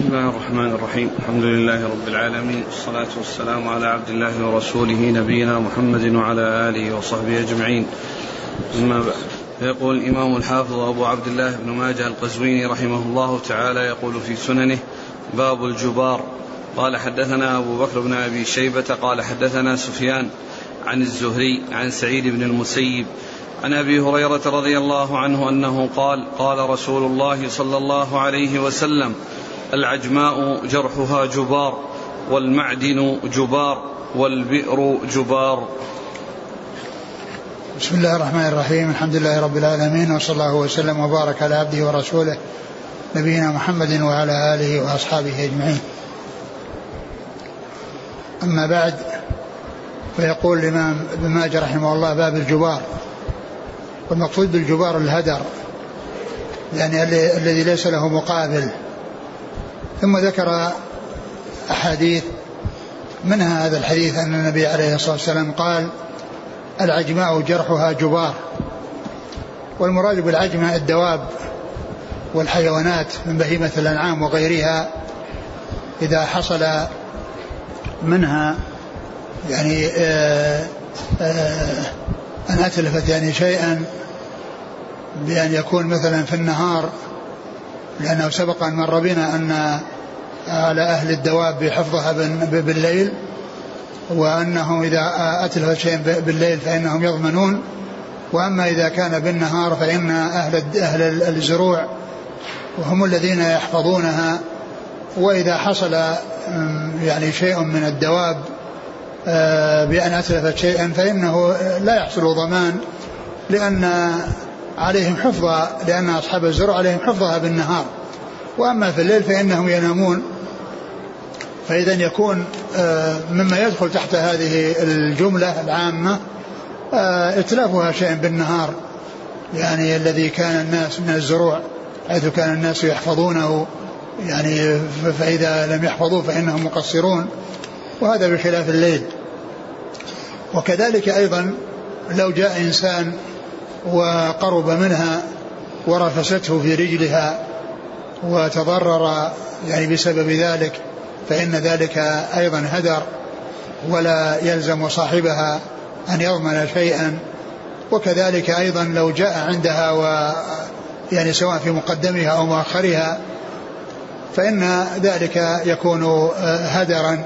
بسم الله الرحمن الرحيم الحمد لله رب العالمين والصلاة والسلام على عبد الله ورسوله نبينا محمد وعلى آله وصحبه أجمعين أما بعد يقول الإمام الحافظ أبو عبد الله بن ماجه القزويني رحمه الله تعالى يقول في سننه باب الجبار قال حدثنا أبو بكر بن أبي شيبة قال حدثنا سفيان عن الزهري عن سعيد بن المسيب عن ابي هريره رضي الله عنه انه قال قال رسول الله صلى الله عليه وسلم العجماء جرحها جبار والمعدن جبار والبئر جبار. بسم الله الرحمن الرحيم. الحمد لله رب العالمين وصلى الله وسلم وبارك على عبده ورسوله نبينا محمد وعلى آله وأصحابه أجمعين. أما بعد فيقول الإمام ابن ماجه رحمه الله باب الجبار والمقصود بالجبار الهدر يعني الذي ليس له مقابل. ثم ذكر أحاديث منها هذا الحديث أن النبي عليه الصلاة والسلام قال العجماء جرحها جبار والمراد بالعجمة الدواب والحيوانات من بهيمة الأنعام وغيرها إذا حصل منها يعني آآ آآ أن أتلفت يعني شيئا بأن يكون مثلا في النهار لأنه سبق أن مر بنا أن على أهل الدواب حفظها بالليل وأنهم إذا أتلف شيء بالليل فإنهم يضمنون. وأما إذا كان بالنهار فإن أهل أهل الزروع وهم الذين يحفظونها. وإذا حصل يعني شيء من الدواب بأن أتلفت شيئا فإنه لا يحصل ضمان لأن عليهم حفظها لأن أصحاب الزرع عليهم حفظها بالنهار. وأما في الليل فإنهم ينامون. فإذا يكون مما يدخل تحت هذه الجملة العامة إتلافها شيء بالنهار. يعني الذي كان الناس من الزروع حيث كان الناس يحفظونه. يعني فإذا لم يحفظوه فإنهم مقصرون. وهذا بخلاف الليل. وكذلك أيضا لو جاء إنسان وقرب منها ورفسته في رجلها وتضرر يعني بسبب ذلك فإن ذلك أيضا هدر ولا يلزم صاحبها أن يضمن شيئا. وكذلك أيضا لو جاء عندها و يعني سواء في مقدمها أو مؤخرها فإن ذلك يكون هدرا.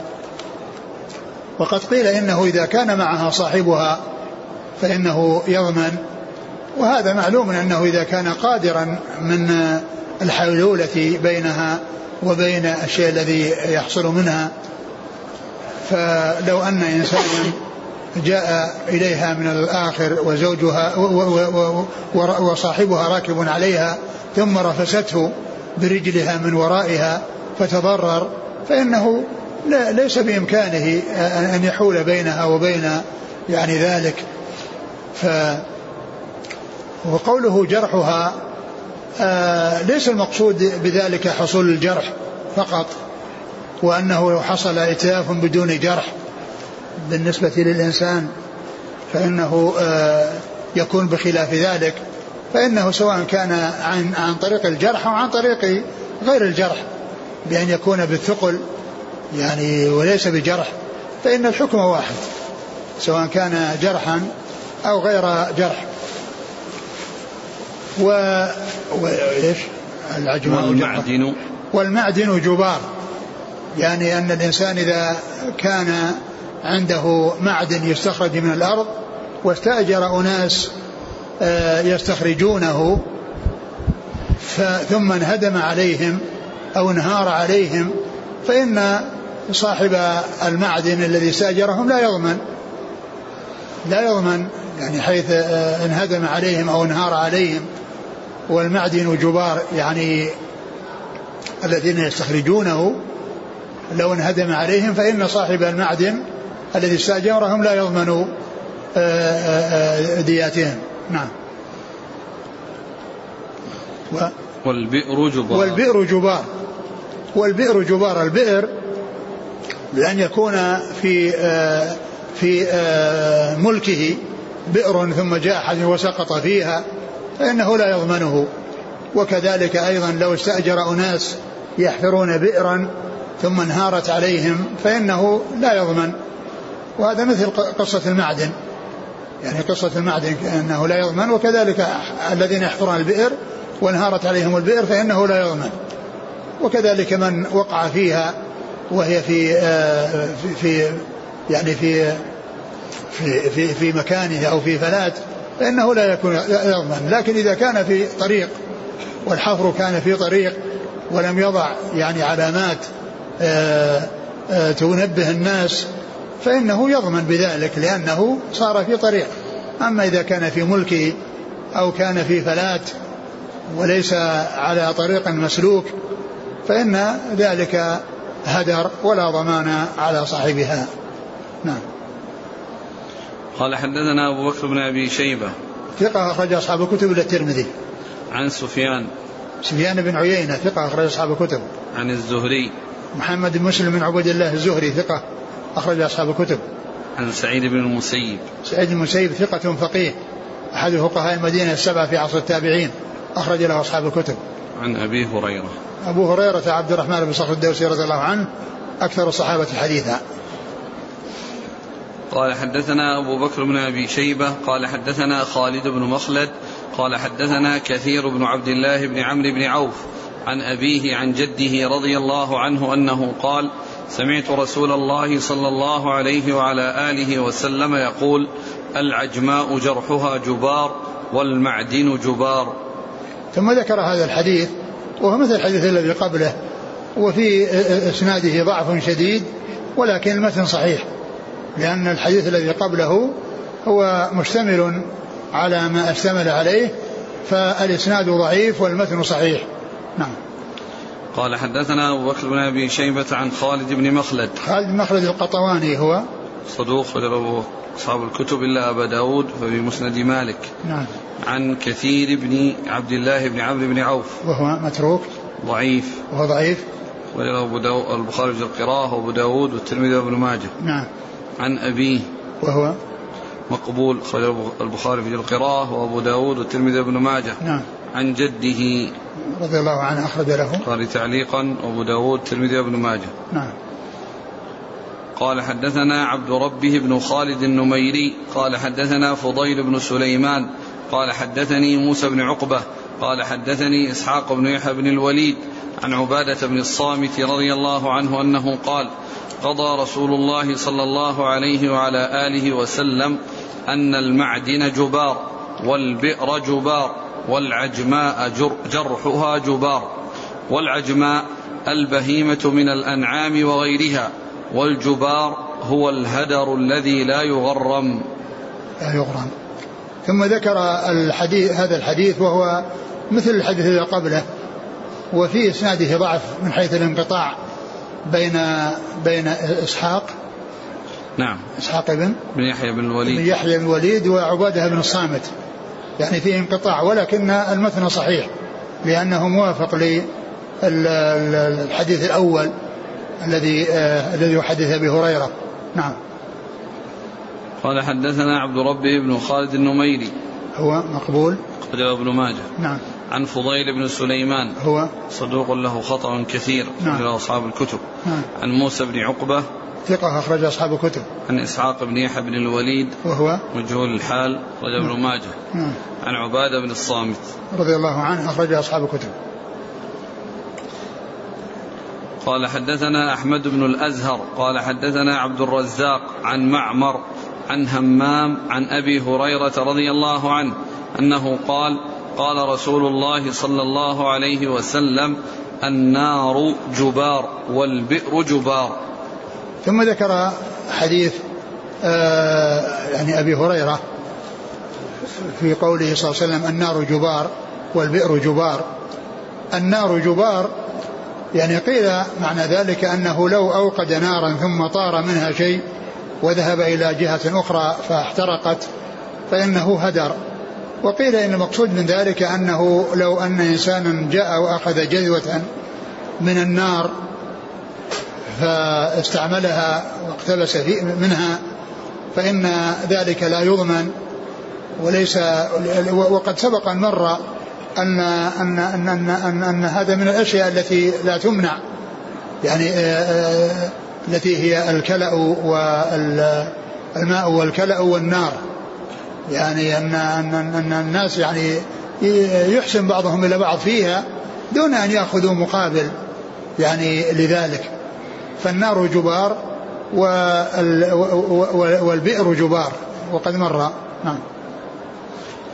وقد قيل إنه إذا كان معها صاحبها فإنه يضمن. وهذا معلوم أنه إذا كان قادرا من الحلولة بينها وبين الشيء الذي يحصل منها فلو أن إنسانا جاء إليها من الآخر وزوجها وصاحبها راكب عليها ثم رفسته برجلها من ورائها فتضرر فإنه لا ليس بإمكانه أن يحول بينها وبين يعني ذلك. ف وقوله جرحها آه ليس المقصود بذلك حصول الجرح فقط وأنه حصل إتلاف بدون جرح بالنسبة للإنسان فإنه آه يكون بخلاف ذلك. فإنه سواء كان عن عن طريق الجرح أو عن طريق غير الجرح بأن يكون بالثقل يعني وليس بجرح. فإن الحكم واحد سواء كان جرحا أو غير جرح. و وإيش العجماء والمعدن والمعدن جبار. يعني أن الإنسان إذا كان عنده معدن يستخرج من الأرض واستأجر أناس يستخرجونه ثم انهدم عليهم أو انهار عليهم فإن صاحب المعدن الذي استأجرهم لا يضمن. لا يضمن يعني حيث انهدم عليهم أو انهار عليهم. والمعدن جبار يعني الذين يستخرجونه لو انهدم عليهم فإن صاحب المعدن الذي استأجرهم لا يضمن دياتهم. نعم. و والبئر جبار. والبئر جبار. والبئر جبار البئر بأن يكون في في ملكه بئر ثم جاء أحد وسقط فيها. فإنه لا يضمنه. وكذلك أيضا لو استأجر أناس يحفرون بئرا ثم انهارت عليهم فإنه لا يضمن. وهذا مثل قصة المعدن. يعني قصة المعدن أنه لا يضمن وكذلك الذين يحفرون البئر وانهارت عليهم البئر فإنه لا يضمن. وكذلك من وقع فيها وهي في آه، في, في يعني في في في, في مكانه أو في فلات فإنه لا يكون يضمن. لكن إذا كان في طريق والحفر كان في طريق ولم يضع يعني علامات آه، آه، تنبه الناس فإنه يضمن بذلك لأنه صار في طريق. أما إذا كان في ملكه أو كان في فلات وليس على طريق مسلوك فإن ذلك هدر ولا ضمان على صاحبها. نعم. قال حدثنا أبو بكر بن أبي شيبة. ثقة أخرج أصحاب الكتب إلى الترمذي. عن سفيان. سفيان بن عيينة ثقة أخرج أصحاب الكتب. عن الزهري. محمد بن مسلم بن عبد الله الزهري ثقة أخرج أصحاب الكتب. عن سعيد بن المسيب. سعيد بن المسيب ثقة فقيه. أحد فقهاء المدينة السبعة في عصر التابعين. أخرج له أصحاب الكتب. عن أبي هريرة. أبو هريرة عبد الرحمن بن صخر الدوسي رضي الله عنه أكثر الصحابة حديثا. قال حدثنا أبو بكر بن أبي شيبة قال حدثنا خالد بن مخلد قال حدثنا كثير بن عبد الله بن عمرو بن عوف عن أبيه عن جده رضي الله عنه أنه قال سمعت رسول الله صلى الله عليه وعلى آله وسلم يقول العجماء جرحها جبار والمعدن جبار. ثم ذكر هذا الحديث وهو مثل الحديث الذي قبله وفي اسناده ضعف شديد ولكن المتن صحيح. لأن الحديث الذي قبله هو مشتمل على ما اشتمل عليه فالإسناد ضعيف والمتن صحيح. نعم. قال حدثنا أبو بكر بن أبي شيبة عن خالد بن مخلد. خالد بن مخلد القطواني هو. صدوق أبو أصحاب الكتب إلا أبا داود ففي مسند مالك. نعم. عن كثير بن عبد الله بن عمرو بن عوف. وهو متروك. ضعيف. وهو ضعيف. وله أبو داود البخاري في القراءة وأبو داود والترمذي وابن ماجه. نعم. عن أبيه. وهو مقبول أخرج البخاري في القراءة وأبو داود والترمذي وابن ماجه. نعم. عن جده. رضي الله عنه أخرج له. قال تعليقا وأبو داود والترمذي وابن ماجه. نعم. قال حدثنا عبد ربه بن خالد النميري. قال حدثنا فضيل بن سليمان. قال حدثني موسى بن عقبة. قال حدثني إسحاق بن يحيى بن الوليد. عن عبادة بن الصامت رضي الله عنه أنه قال قضى رسول الله صلى الله عليه وعلى آله وسلم أن المعدن جبار والبئر جبار والعجماء جرحها جبار والعجماء البهيمة من الأنعام وغيرها والجبار هو الهدر الذي لا يغرم. لا يغرم. ثم ذكر الحديث هذا الحديث وهو مثل الحديث قبله وفي إسناده ضعف من حيث الانقطاع. بين بين إسحاق. نعم. إسحاق بن بن يحيى بن الوليد. بن يحيى بن الوليد وعبادة بن الصامت. يعني فيه انقطاع ولكن المثنى صحيح لأنه موافق للحديث الأول الذي آه الذي يحدث أبي هريرة. نعم. قال حدثنا عبد ربه بن خالد النميري. هو مقبول؟ أخرجه ابن ماجه. نعم. عن فضيل بن سليمان. هو؟ صدوق له خطأ كثير نعم. إلى أصحاب الكتب. نعم. عن موسى بن عقبة. ثقة أخرج أصحاب الكتب. عن إسحاق بن يحيى بن الوليد. وهو؟ مجهول الحال. أخرج ابن ماجه. نعم. عن عبادة بن الصامت. رضي الله عنه أخرج أصحاب الكتب. قال حدثنا أحمد بن الأزهر. قال حدثنا عبد الرزاق عن معمر عن همام عن أبي هريرة رضي الله عنه أنه قال قال رسول الله صلى الله عليه وسلم النار جبار والبئر جبار. ثم ذكر حديث آه يعني أبي هريرة في قوله صلى الله عليه وسلم النار جبار والبئر جبار. النار جبار يعني قيل معنى ذلك أنه لو أوقد نارا ثم طار منها شيء وذهب إلى جهة أخرى فاحترقت فإنه هدر. وقيل إن المقصود من ذلك أنه لو أن إنسانا جاء وأخذ جذوة من النار فاستعملها واقتبس منها فإن ذلك لا يضمن. وليس وقد سبق أن مر أن أن أن أن, أن, أن هذا من الأشياء التي لا تمنع. يعني التي هي الكلأ والماء والكلأ والنار. يعني أن, أن, أن الناس يعني يحسن بعضهم إلى بعض فيها دون أن يأخذوا مقابل يعني لذلك. فالنار جبار والبئر جبار. وقد مر. نعم.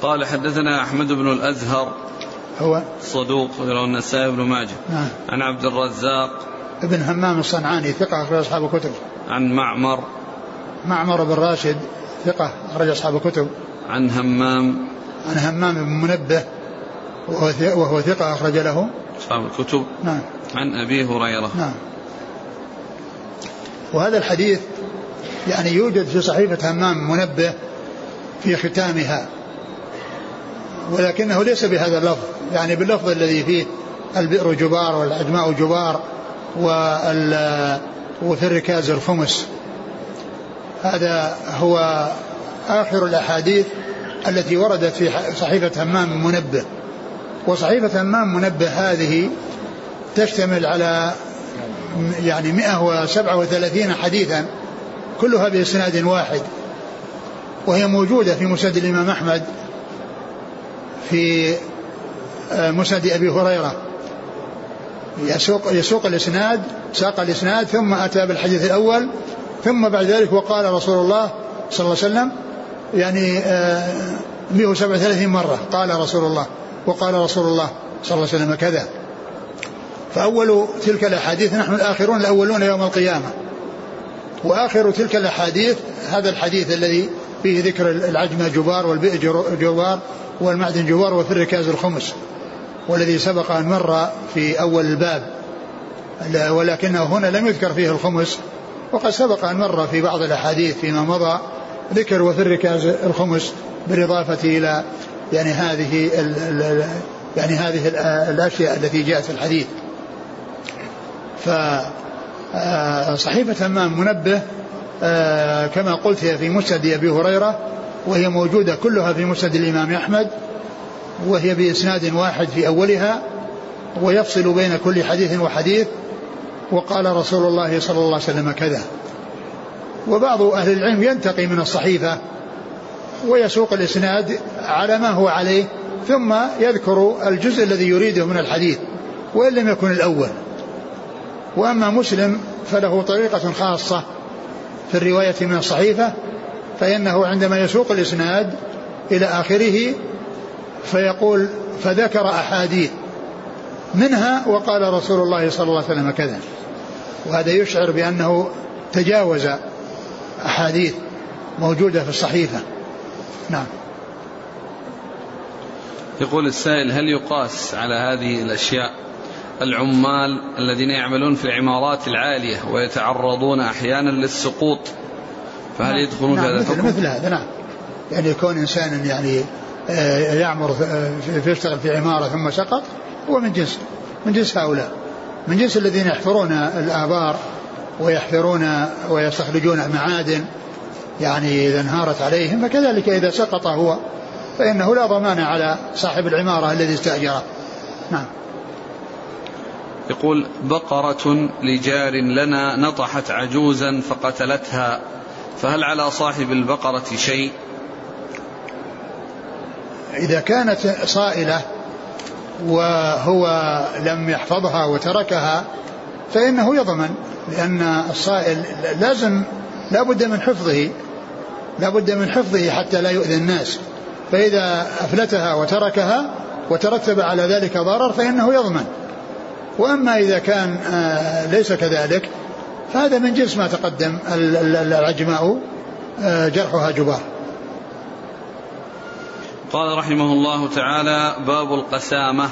قال حدثنا أحمد بن الأزهر هو؟ صدوق غير النسائي بن ماجه. نعم. عن عبد الرزاق. ابن همام الصنعاني ثقة أخرج أصحاب الكتب. عن معمر. معمر بن راشد. ثقة أخرج أصحاب الكتب. عن همام. عن همام بن منبه وهو ثقة أخرج له. أصحاب الكتب. نعم. عن أبي هريرة. نعم. وهذا الحديث يعني يوجد في صحيفة همام منبه في ختامها ولكنه ليس بهذا اللفظ يعني باللفظ الذي فيه البئر جبار والأجماء جبار وفي الركاز الخمس. هذا هو آخر الأحاديث التي وردت في صحيفة همام منبه. وصحيفة همام منبه هذه تشتمل على يعني 137 حديثا كلها بإسناد واحد. وهي موجودة في مسند الإمام أحمد في آه، مسند أبي هريرة. يسوق, يسوق الإسناد ساق الإسناد ثم أتى بالحديث الأول ثم بعد ذلك وقال رسول الله صلى الله عليه وسلم يعني 137 آه، مرة قال رسول الله وقال رسول الله صلى الله عليه وسلم كذا. فأول تلك الأحاديث نحن الآخرون الأولون يوم القيامة. وآخر تلك الأحاديث هذا الحديث الذي فيه ذكر العجمة جبار والبئر جبار والمعدن جبار وفي الركاز الخمس والذي سبق أن مر في أول الباب. ولكنه هنا لم يذكر فيه الخمس. وقد سبق أن مر في بعض الأحاديث فيما مضى ذكر وفي الركاز الخمس بالإضافة إلى يعني هذه يعني هذه الأشياء التي جاءت في الحديث. فصحيفة همام منبه آه، كما قلت هي في مسند أبي هريرة وهي موجودة كلها في مسند الإمام أحمد وهي بإسناد واحد في أولها ويفصل بين كل حديث وحديث وقال رسول الله صلى الله عليه وسلم كذا. وبعض أهل العلم ينتقي من الصحيفة ويسوق الإسناد على ما هو عليه ثم يذكر الجزء الذي يريده من الحديث وإن لم يكن الأول. وأما مسلم فله طريقة خاصة في الرواية من الصحيفة فإنه عندما يسوق الإسناد إلى آخره فيقول فذكر أحاديث منها وقال رسول الله صلى الله عليه وسلم كذا. وهذا يشعر بأنه تجاوز أحاديث موجودة في الصحيفة. نعم. يقول السائل هل يقاس على هذه الأشياء العمال الذين يعملون في العمارات العالية ويتعرضون أحيانا للسقوط؟ فهل نعم. يدخلون نعم في هذا مثل, مثل هذا نعم. يعني يكون إنسان يعني آه، يعمر في يشتغل في عمارة ثم سقط هو من جنس من جنس هؤلاء. من جنس الذين يحفرون الآبار ويحفرون ويستخرجون المعادن يعني إذا انهارت عليهم فكذلك إذا سقط هو فإنه لا ضمان على صاحب العمارة الذي استأجره. نعم. يقول بقرة لجار لنا نطحت عجوزا فقتلتها فهل على صاحب البقرة شيء؟ إذا كانت صائلة وهو لم يحفظها وتركها فإنه يضمن لأن الصائل لازم لا بد من حفظه لا بد من حفظه حتى لا يؤذي الناس. فإذا أفلتها وتركها وترتب على ذلك ضرر فإنه يضمن. وأما إذا كان آه، ليس كذلك فهذا من جنس ما تقدم العجماء آه، جرحها جبار. قال رحمه الله تعالى باب القسامة.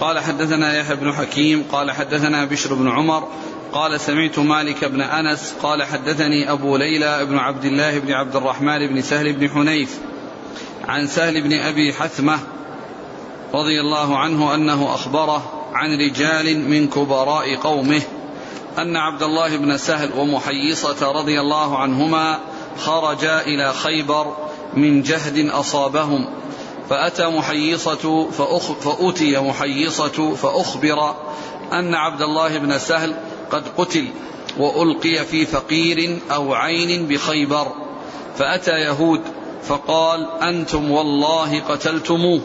قال حدثنا يحيى بن حكيم قال حدثنا بشر بن عمر قال سمعت مالك بن أنس قال حدثني أبو ليلى بن عبد الله بن عبد الرحمن بن سهل بن حنيف عن سهل بن أبي حثمة رضي الله عنه أنه أخبره عن رجال من كبراء قومه أن عبد الله بن سهل ومحيصة رضي الله عنهما خرجا إلى خيبر من جهد أصابهم فأتى محيصة فأخ فأتي محيصة فأخبر أن عبد الله بن سهل قد قتل وألقي في فقير أو عين بخيبر فأتى يهود فقال أنتم والله قتلتموه.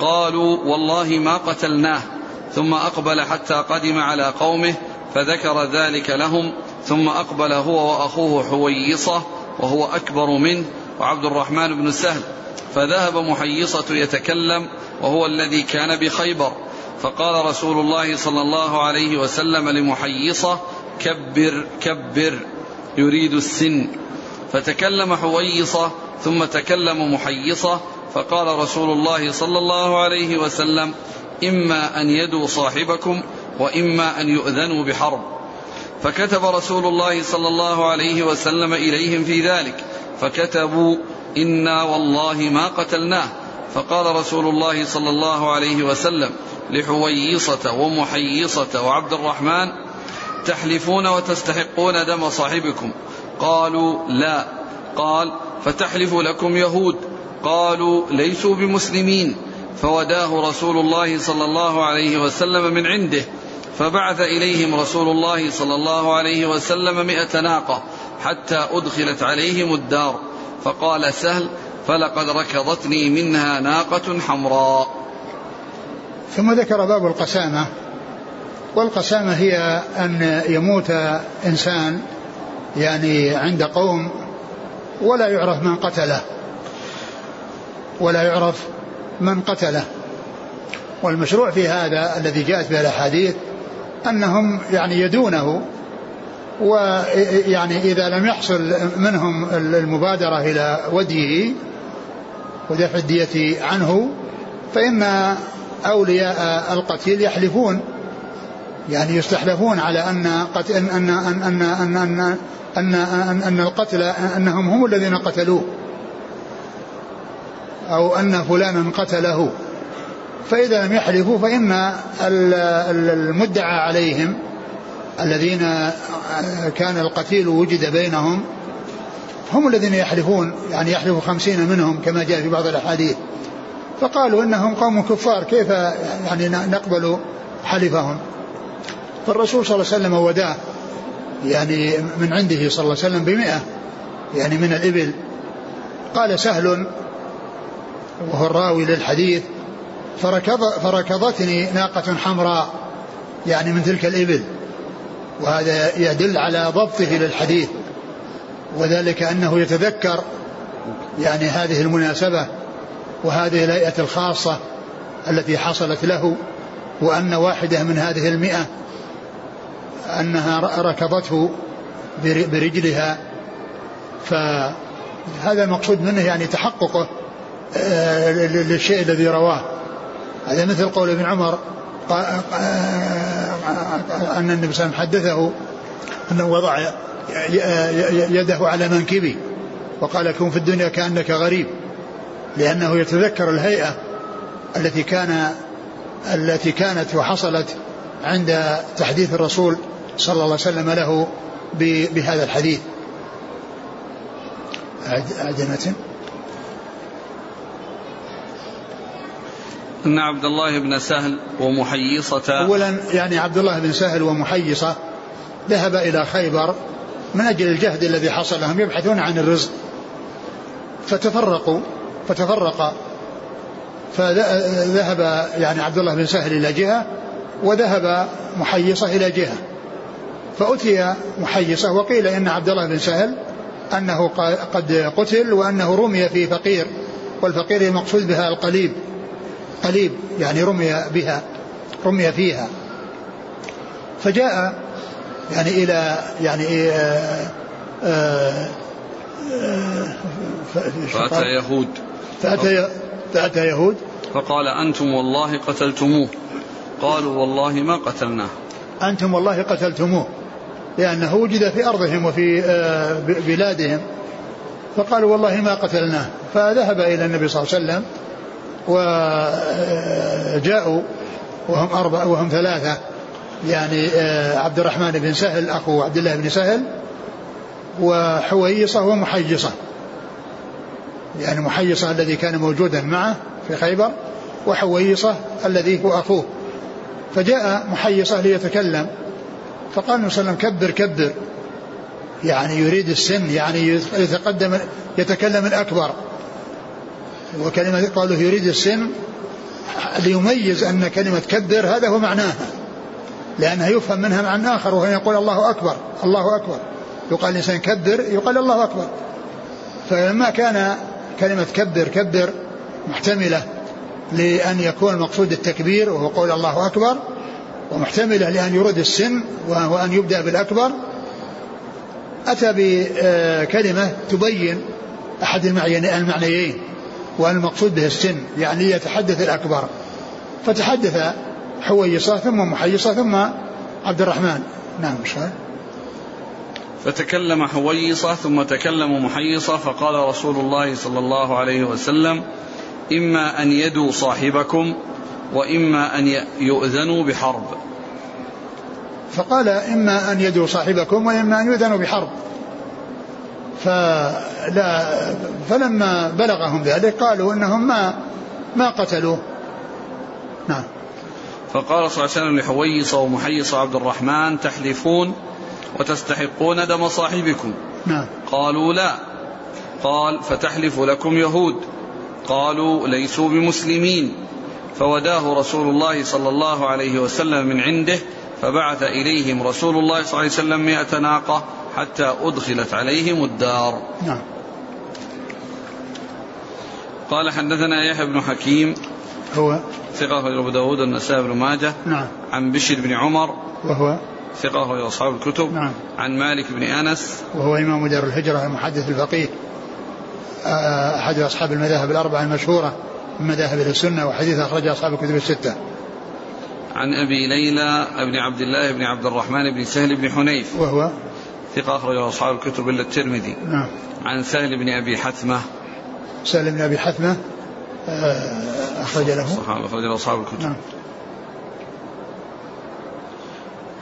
قالوا والله ما قتلناه. ثم أقبل حتى قدم على قومه فذكر ذلك لهم ثم أقبل هو وأخوه حويصة وهو أكبر منه وعبد الرحمن بن سهل فذهب محيصة يتكلم وهو الذي كان بخيبر. فقال رسول الله صلى الله عليه وسلم لمحيصة كبر كبر يريد السن. فتكلم حويصة ثم تكلم محيصة فقال رسول الله صلى الله عليه وسلم إما أن يدوا صاحبكم وإما أن يؤذنوا بحرب. فكتب رسول الله صلى الله عليه وسلم إليهم في ذلك. فكتبوا إنا والله ما قتلناه. فقال رسول الله صلى الله عليه وسلم لحويصة ومحيصة وعبد الرحمن تحلفون وتستحقون دم صاحبكم؟ قالوا لا. قال فتحلف لكم يهود؟ قالوا ليسوا بمسلمين. فوداه رسول الله صلى الله عليه وسلم من عنده فبعث إليهم رسول الله صلى الله عليه وسلم مئة ناقة. حتى أدخلت عليهم الدار. فقال سهل فلقد ركضتني منها ناقة حمراء. ثم ذكر باب القسامة. والقسامة هي أن يموت إنسان يعني عند قوم ولا يعرف من قتله ولا يعرف من قتله. والمشروع في هذا الذي جاءت به الأحاديث أنهم يعني يدونه ويعني إذا لم يحصل منهم المبادرة إلى وديه ودفع الدية عنه فإن أولياء القتيل يحلفون يعني يستحلفون على أن أن أن أن أن أن أن, أن, أن, أن القتل أنهم هم الذين قتلوه أو أن فلانا قتله. فإذا لم يحلفوا فإن المدعى عليهم الذين كان القتيل وجد بينهم هم الذين يحلفون يعني يحلف خمسين منهم كما جاء في بعض الأحاديث. فقالوا إنهم قوم كفار كيف يعني نقبل حلفهم؟ فالرسول صلى الله عليه وسلم وداه يعني من عنده صلى الله عليه وسلم بمئة يعني من الإبل. قال سهل وهو الراوي للحديث فركض فركضتني ناقة حمراء يعني من تلك الإبل. وهذا يدل على ضبطه للحديث وذلك أنه يتذكر يعني هذه المناسبة وهذه الهيئة الخاصة التي حصلت له وأن واحدة من هذه المئة أنها ركضته برجلها. فهذا المقصود منه يعني تحققه آه، للشيء الذي رواه. هذا مثل قول ابن عمر أن النبي صلى الله عليه وسلم حدثه أنه وضع يده على منكبي وقال كن في الدنيا كأنك غريب لأنه يتذكر الهيئة التي كان التي كانت وحصلت عند تحديث الرسول صلى الله عليه وسلم له بهذا الحديث. أعجمة أن عبد الله بن سهل ومحيصة أولا يعني عبد الله بن سهل ومحيصة ذهب إلى خيبر من أجل الجهد الذي حصل لهم يبحثون عن الرزق. فتفرقوا فتفرق فذهب يعني عبد الله بن سهل إلى جهة وذهب محيصة إلى جهة. فأتي محيصة وقيل إن عبد الله بن سهل أنه قد قتل وأنه رمي في فقير والفقير المقصود بها القليب. قليب يعني رمي بها رمي فيها. فجاء يعني إلى يعني آه، آه، آه، فأتى يهود. فأتى فأتى يهود. فقال أنتم والله قتلتموه. قالوا والله ما قتلناه. أنتم والله قتلتموه لأنه وجد في أرضهم وفي بلادهم. فقالوا والله ما قتلناه. فذهب إلى النبي صلى الله عليه وسلم وجاءوا وهم أربعة وهم ثلاثة. يعني آه، عبد الرحمن بن سهل أخو عبد الله بن سهل وحويصة ومحيصة. يعني محيصة الذي كان موجودا معه في خيبر وحويصة الذي هو أخوه. فجاء محيصة ليتكلم. فقال النبي صلى الله عليه وسلم كبر كبر. يعني يريد السن يعني يتقدم يتكلم الأكبر. وكلمة قالوا يريد السن ليميز أن كلمة كبر هذا هو معناها. لأنها يفهم منها معنى آخر وهو يقول الله أكبر الله أكبر. يقال الإنسان كبر يقال الله أكبر. فلما كان كلمة كبر كبر محتملة لأن يكون المقصود التكبير وهو قول الله أكبر ومحتملة لأن يرد السن وهو أن يبدأ بالأكبر أتى بكلمة تبين أحد المعنيين. وأن المقصود به السن يعني يتحدث الأكبر. فتحدث حويصة ثم محيصة ثم عبد الرحمن. نعم شهر فتكلم حويصة ثم تكلم محيصة فقال رسول الله صلى الله عليه وسلم إما أن يدوا صاحبكم وإما أن يؤذنوا بحرب. فقال إما أن يدوا صاحبكم وإما أن يؤذنوا بحرب. فلا فلما بلغهم ذلك قالوا إنهم ما ما قتلوه نعم. فقال صلى الله عليه وسلم لحويص ومحيص عبد الرحمن تحلفون وتستحقون دم صاحبكم؟ نعم. قالوا لا. قال فتحلف لكم يهود. قالوا ليسوا بمسلمين. فوداه رسول الله صلى الله عليه وسلم من عنده فبعث إليهم رسول الله صلى الله عليه وسلم مئة ناقة حتى أدخلت عليهم الدار. نعم. قال حدثنا يحيى بن حكيم هو ثقة أبو داود النسائي بن ماجه نعم. عن بشر بن عمر وهو ثقة في أصحاب الكتب نعم. عن مالك بن أنس وهو إمام دار الهجرة المحدث الفقيه آه، أحد أصحاب المذاهب الأربعة المشهورة من مذاهب السنة وحديث أخرج أصحاب الكتب الستة. عن أبي ليلى بن عبد الله بن عبد الرحمن بن سهل بن حنيف. وهو ثقة أخرجه أصحاب الكتب إلا الترمذي. نعم. عن سهل بن أبي حثمة. سهل بن أبي حثمة آه، أخرج له. صحابة أخرجه أصحاب الكتب. نعم.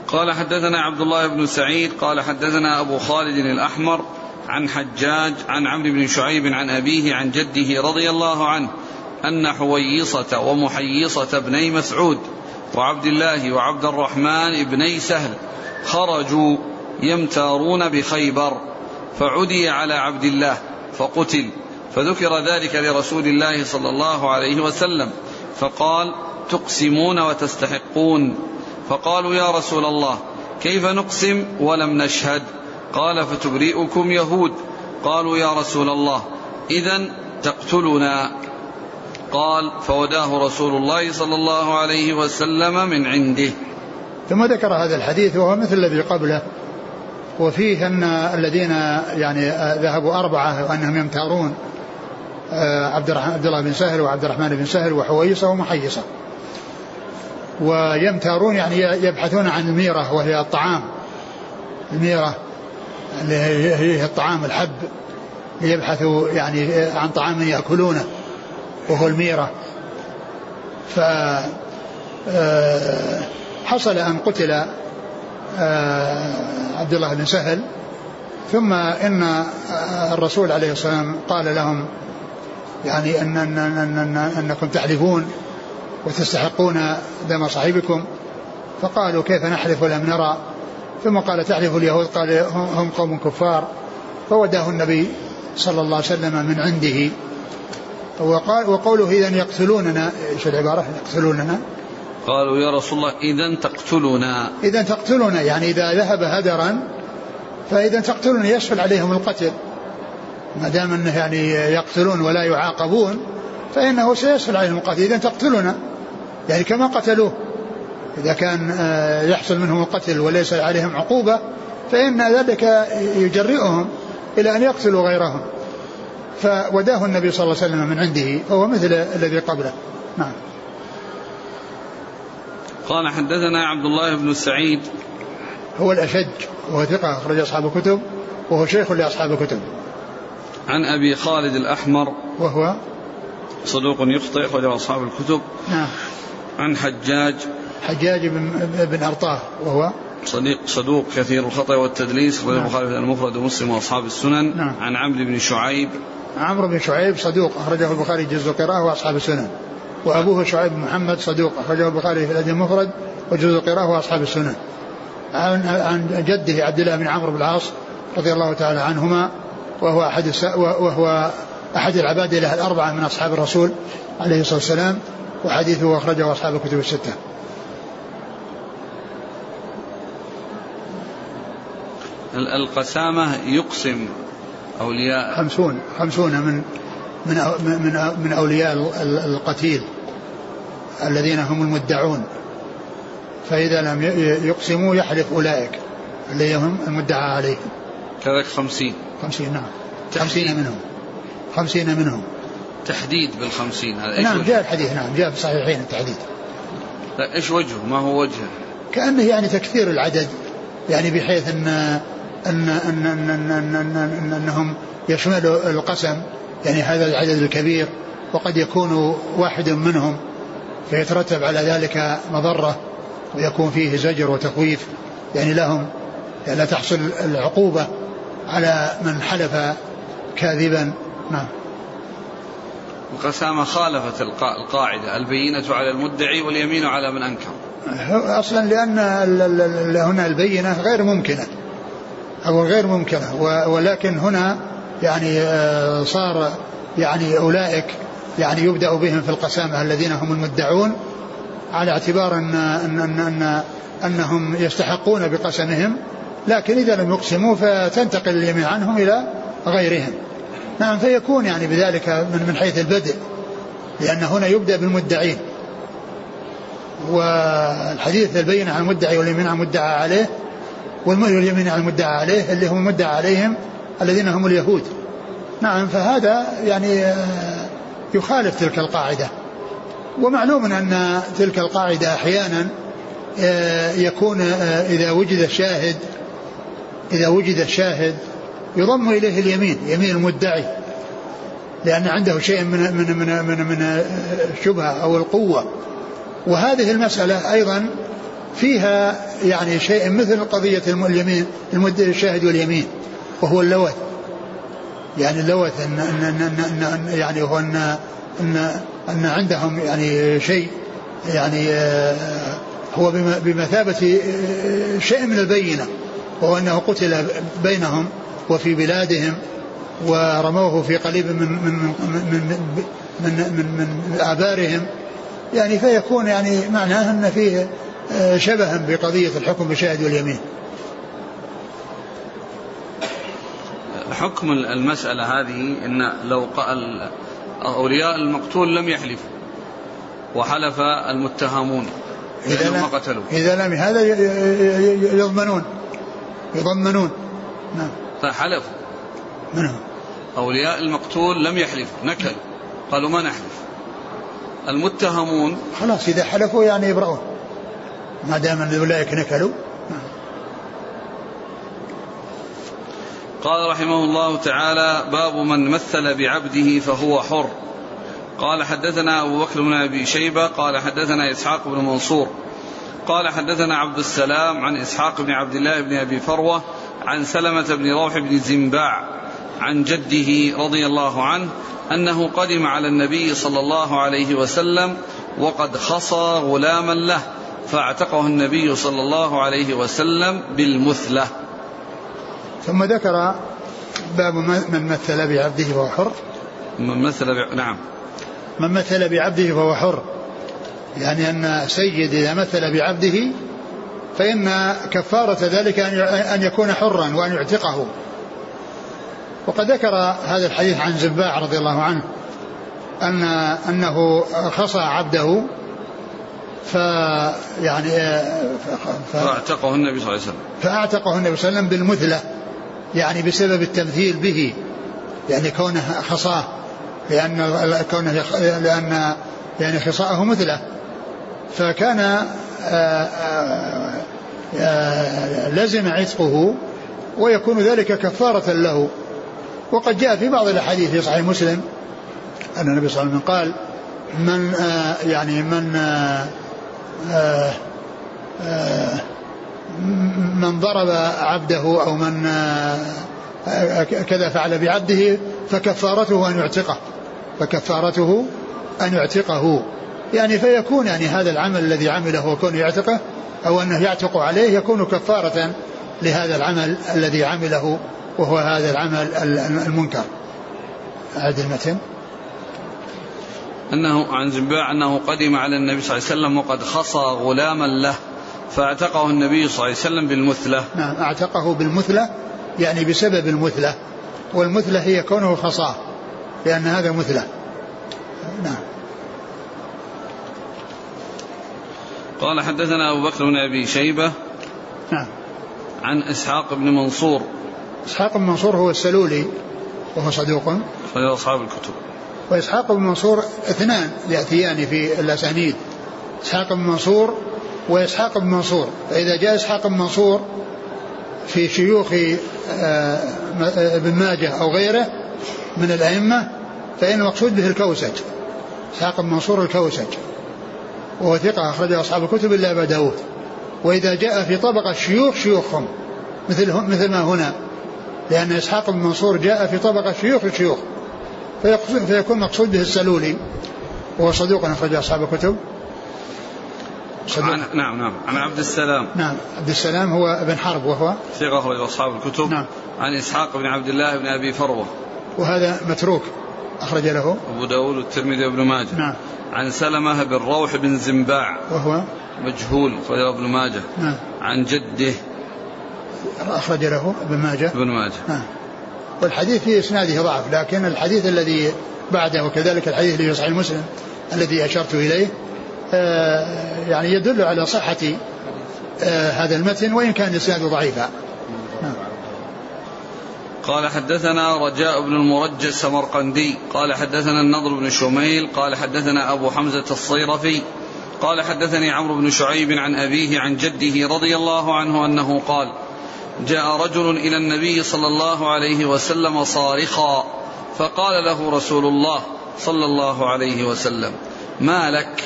قال حدثنا عبد الله بن سعيد قال حدثنا أبو خالد الأحمر عن حجاج عن عمرو بن شعيب عن أبيه عن جده رضي الله عنه أن حويصة ومحيصة ابني مسعود وعبد الله وعبد الرحمن ابني سهل خرجوا يمتارون بخيبر فعدي على عبد الله فقتل فذكر ذلك لرسول الله صلى الله عليه وسلم فقال تقسمون وتستحقون. فقالوا يا رسول الله كيف نقسم ولم نشهد؟ قال فتبرئكم يهود. قالوا يا رسول الله اذا تقتلنا. قال فوداه رسول الله صلى الله عليه وسلم من عنده. ثم ذكر هذا الحديث وهو مثل الذي قبله. وفيه أن الذين يعني ذهبوا أربعة وأنهم يمتارون آه، عبد عبد الله بن سهل وعبد الرحمن بن سهل وحويصة ومحيصة. ويمتارون يعني يبحثون عن الميرة وهي الطعام الميرة اللي هي الطعام الحب ليبحثوا يعني عن طعام يأكلونه وهو الميرة. ف آه، حصل أن قتل آه، عبد الله بن سهل. ثم إن آه، الرسول عليه الصلاه والسلام قال لهم يعني إن إن إن, أن إنكم تحلفون وتستحقون دم صاحبكم. فقالوا كيف نحلف ولم نرى؟ ثم قال تحلف اليهود؟ قال هم قوم كفار. فوداه النبي صلى الله عليه وسلم من عنده. وقال وقوله اذا يقتلوننا إيش العبارة؟ يقتلوننا. قالوا يا رسول الله إذا تقتلنا. إذا تقتلنا يعني إذا ذهب هدرا فإذا تقتلنا يسهل عليهم القتل. ما دام أنه يعني يقتلون ولا يعاقبون فإنه سيسهل عليهم القتل. إذا تقتلنا يعني كما قتلوه. إذا كان آه، يحصل منهم القتل وليس عليهم عقوبة فإن ذلك يجرئهم إلى أن يقتلوا غيرهم. فوداه النبي صلى الله عليه وسلم من عنده فهو مثل الذي قبله. نعم. قال حدثنا عبد الله بن سعيد. هو الأشج وهو ثقة أخرج أصحاب الكتب وهو شيخ لأصحاب الكتب. عن أبي خالد الأحمر. وهو؟ صدوق يخطئ أخرج أصحاب الكتب. نعم. عن حجاج. حجاج بن, بن أرطاه وهو؟ صديق صدوق كثير الخطأ والتدليس أخرج نعم. البخاري في المفرد ومسلم وأصحاب السنن. نعم. عن عمرو بن شعيب. عمرو بن شعيب صدوق أخرجه البخاري جزء القراءة وأصحاب السنن. وأبوه شعيب بن محمد صدوق أخرجه البخاري في الأدب المفرد وجزء القراءة وأصحاب السنن عن عن جده عبد الله بن عمرو بن العاص رضي الله تعالى عنهما وهو أحد وهو أحد العبادلة الأربعة من أصحاب الرسول عليه الصلاة والسلام وحديثه أخرجه أصحاب الكتب الستة. القسامة يقسم أولياء. خمسون خمسون من من من من أولياء القتيل الذين هم المدعون. فإذا لم يقسموا يحلف أولئك الذين هم المدعى عليهم. كذلك خمسين. خمسين نعم. خمسين منهم. خمسين منهم. تحديد بالخمسين. هذا نعم جاء الحديث نعم جاء في الصحيحين التحديد. لا إيش وجهه؟ ما هو وجهه؟ كأنه يعني تكثير العدد يعني بحيث أن أن أن أن, أن, أن, أن, أن أنهم يشملوا القسم. يعني هذا العدد الكبير وقد يكون واحد منهم فيترتب على ذلك مضرة ويكون فيه زجر وتخويف. يعني لهم يعني لا تحصل العقوبة على من حلف كاذبا. نعم. القسامة خالفت القاعدة البينة على المدعي واليمين على من أنكر. أصلا لأن هنا البينة غير ممكنة أو غير ممكنة ولكن هنا يعني آه، صار يعني أولئك يعني يبدأ بهم في القسامة الذين هم المدعون على اعتبار أن, أن, أن, أن أنهم يستحقون بقسمهم. لكن إذا لم يقسموا فتنتقل اليمين عنهم إلى غيرهم. نعم فيكون يعني بذلك من من حيث البدء لأن هنا يبدأ بالمدعين. والحديث البين عن المدعي واليمين عن المدعى عليه واليمين عن المدعى عليه اللي هم المدعى عليهم الذين هم اليهود. نعم فهذا يعني آه، يخالف تلك القاعدة. ومعلوم أن تلك القاعدة أحيانا آه، يكون آه، إذا وجد الشاهد إذا وجد الشاهد يضم إليه اليمين يمين المدعي. لأن عنده شيء من من من من, من الشبهة أو القوة. وهذه المسألة أيضا فيها يعني شيء مثل قضية اليمين الشاهد واليمين. وهو اللوث. يعني اللوث إن, إن, إن, إن يعني هو أن أن أن عندهم يعني شيء يعني آه، هو بمثابة آه، شيء من البينة وهو أنه قتل بينهم وفي بلادهم ورموه في قليب من من من من من, من, من آبارهم. يعني فيكون يعني معناه أن فيه آه، شبها بقضية الحكم بالشاهد واليمين حكم المسألة هذه أن لو قال أولياء المقتول لم يحلفوا وحلف المتهمون إذا لم قتلوا. إذا لم هذا يضمنون. يضمنون. نعم. فحلفوا. من هو؟ أولياء المقتول لم يحلفوا نكلوا. قالوا ما نحلف. المتهمون خلاص إذا حلفوا يعني يبرؤون. ما دام أولئك نكلوا قال رحمه الله تعالى باب من مثل بعبده فهو حر. قال حدثنا أبو بكر بن أبي شيبة قال حدثنا إسحاق بن منصور. قال حدثنا عبد السلام عن إسحاق بن عبد الله بن أبي فروة عن سلمة بن روح بن زنباع عن جده رضي الله عنه أنه قدم على النبي صلى الله عليه وسلم وقد خصى غلاما له فاعتقه النبي صلى الله عليه وسلم بالمثلة. ثم ذكر باب من مثل بعبده فهو حر. من مثل ب... نعم. من مثل بعبده فهو حر. يعني أن سيد إذا مثل بعبده فإن كفارة ذلك أن يكون حرا وأن يعتقه. وقد ذكر هذا الحديث عن زباع رضي الله عنه أن أنه خصى عبده فيعني فأعتقه النبي صلى الله عليه وسلم. فأعتقه النبي صلى الله عليه وسلم بالمثلة. يعني بسبب التمثيل به يعني كونه خصاه لأن كونه لأن يعني خصاءه مثله. فكان آآ آآ آآ لزم عتقه ويكون ذلك كفارة له. وقد جاء في بعض الأحاديث في صحيح مسلم أن النبي صلى الله عليه وسلم قال من يعني من آه، آه، من ضرب عبده أو من آه، كذا فعل بعبده فكفارته أن يعتقه. فكفارته أن يعتقه. يعني فيكون يعني هذا العمل الذي عمله وكون يعتقه أو أنه يعتق عليه يكون كفارة لهذا العمل الذي عمله وهو هذا العمل المنكر. هذا المتن. أنه عن زنباع أنه قدم على النبي صلى الله عليه وسلم وقد خصى غلاما له. فاعتقه النبي صلى الله عليه وسلم بالمثلة. نعم اعتقه بالمثلة يعني بسبب المثلة. والمثلة هي كونه خصاه لأن هذا مثلة. نعم. قال حدثنا أبو بكر بن أبي شيبة نعم. عن إسحاق بن منصور. إسحاق بن منصور هو السلولي وهو صدوق. خرج أصحاب الكتب. وإسحاق بن منصور اثنان يأتيان في الأسانيد. إسحاق بن منصور وإسحاق بن منصور. فإذا جاء إسحاق بن منصور في شيوخ آه، ابن ماجه أو غيره من الأئمة فإن المقصود به الكوسج. إسحاق بن منصور الكوسج. وهو ثقة أخرجه أصحاب الكتب إلا أبا داود. وإذا جاء في طبقة شيوخ شيوخهم. مثل مثل ما هنا. لأن إسحاق بن منصور جاء في طبقة شيوخ الشيوخ فيكون مقصود به السلولي. وهو صدوق أخرج أصحاب الكتب. عن نعم نعم. عن عبد السلام. نعم. عبد السلام هو ابن حرب وهو؟ ثقة أخرج أصحاب الكتب. نعم. عن إسحاق بن عبد الله بن أبي فروة. وهذا متروك أخرج له؟ أبو داود والترمذي وابن ماجه. نعم. عن سلمة بن روح بن زنباع. وهو؟ مجهول أخرج ابن ماجه. نعم. عن جده. أخرج له ابن ماجه؟ ابن ماجه. نعم. والحديث في إسناده ضعف لكن الحديث الذي بعده وكذلك الحديث الذي في صحيح مسلم الذي أشرت إليه يعني يدل على صحة آه هذا المتن وإن كان إسناده ضعيفا. نعم. قال حدثنا رجاء بن المرجى السمرقندي قال حدثنا النضر بن شميل قال حدثنا أبو حمزة الصيرفي قال حدثني عمرو بن شعيب عن أبيه عن جده رضي الله عنه أنه قال جاء رجل إلى النبي صلى الله عليه وسلم صارخا فقال له رسول الله صلى الله عليه وسلم ما لك؟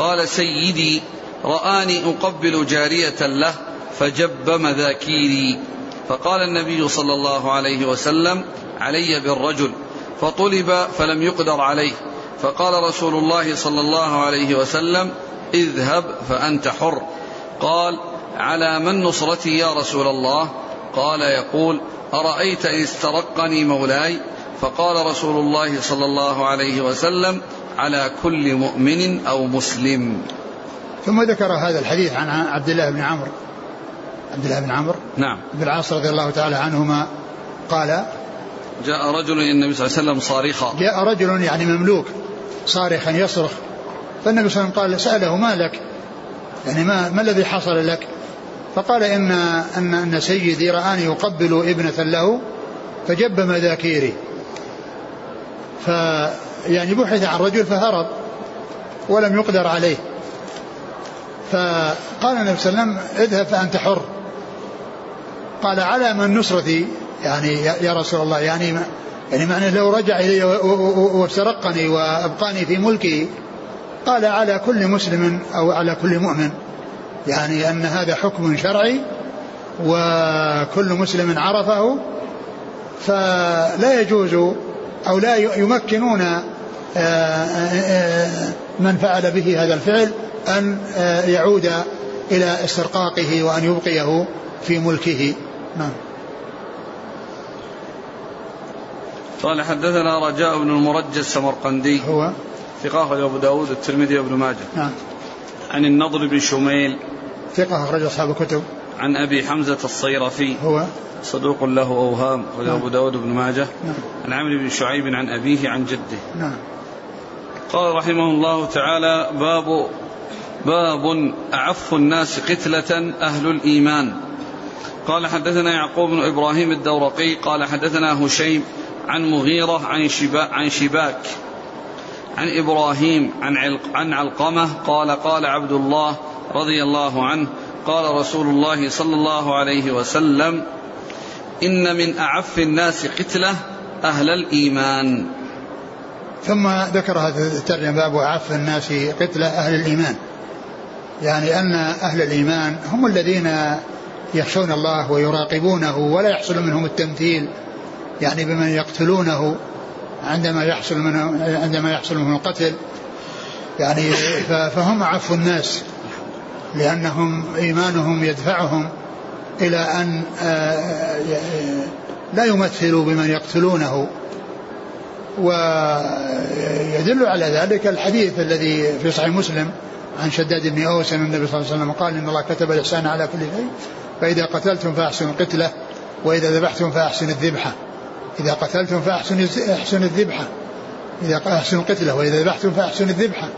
قال سيدي رآني أقبل جارية له فجب مذاكيري. فقال النبي صلى الله عليه وسلم علي بالرجل. فطلب فلم يقدر عليه. فقال رسول الله صلى الله عليه وسلم اذهب فأنت حر. قال على من نصرتي يا رسول الله؟ قال يقول أرأيت إن استرقني مولاي؟ فقال رسول الله صلى الله عليه وسلم على كل مؤمن أو مسلم. ثم ذكر هذا الحديث عن عبد الله بن عمرو. عبد الله بن عمرو نعم. بن العاص رضي الله تعالى عنهما قال جاء رجل إلى النبي صلى الله عليه وسلم صارخا. جاء رجل يعني مملوك صارخا يصرخ. فالنبي صلى الله عليه وسلم قال سأله ما لك؟ يعني ما, ما الذي حصل لك؟ فقال إن, أن, أن سيدي رآني يقبل ابنة له فجب مذاكيري. فيعني بحث عن رجل فهرب ولم يقدر عليه. فقال النبي صلى الله عليه وسلم اذهب فأنت حر. قال على من نصرتي؟ يعني يا رسول الله يعني يعني معنى لو رجع إلي وافترقني وأبقاني في ملكي قال على كل مسلم أو على كل مؤمن. يعني أن هذا حكم شرعي وكل مسلم عرفه فلا يجوز أو لا يمكنون آه، آه، آه، من فعل به هذا الفعل أن يعود إلى استرقاقه وأن يبقيه في ملكه. نعم. قال حدثنا رجاء بن المرجى السمرقندي هو؟ ثقة أبو داود الترمذي وابن ماجه. نعم. عن النضر بن شميل ثقة أخرج أصحاب الكتب. عن أبي حمزة الصيرفي هو؟ صدوق له أوهام أخرج نعم. أبو داود بن ماجه. نعم. عن عمرو بن شعيب عن أبيه عن جده. نعم. قال رحمه الله تعالى باب باب أعف الناس قتلة أهل الإيمان. قال حدثنا يعقوب بن إبراهيم الدورقي قال حدثنا هشيم عن مغيرة عن, شبا عن شباك عن إبراهيم عن, علق عن علقمة قال قال عبد الله رضي الله عنه قال رسول الله صلى الله عليه وسلم إن من أعف الناس قتلة أهل الإيمان. ثم ذكر هذا الترجمة باب أعف الناس قتلة أهل الإيمان. يعني أن أهل الإيمان هم الذين يخشون الله ويراقبونه ولا يحصل منهم التمثيل. يعني بمن يقتلونه عندما يحصل منه عندما يحصل منه القتل. يعني فهم أعف الناس لأنهم إيمانهم يدفعهم. إلى أن آه، لا يمثلوا بمن يقتلونه. ويدل على ذلك الحديث الذي في صحيح مسلم عن شداد بن أوس أن النبي صلى الله عليه وسلم قال إن الله كتب الإحسان على كل شيء فإذا قتلتم فأحسنوا القتلة وإذا ذبحتم فأحسنوا الذبحة. إذا قتلتم فأحسنوا أحسنوا الذبحة. إذا أحسنوا القتلة وإذا ذبحتم فأحسنوا الذبحة.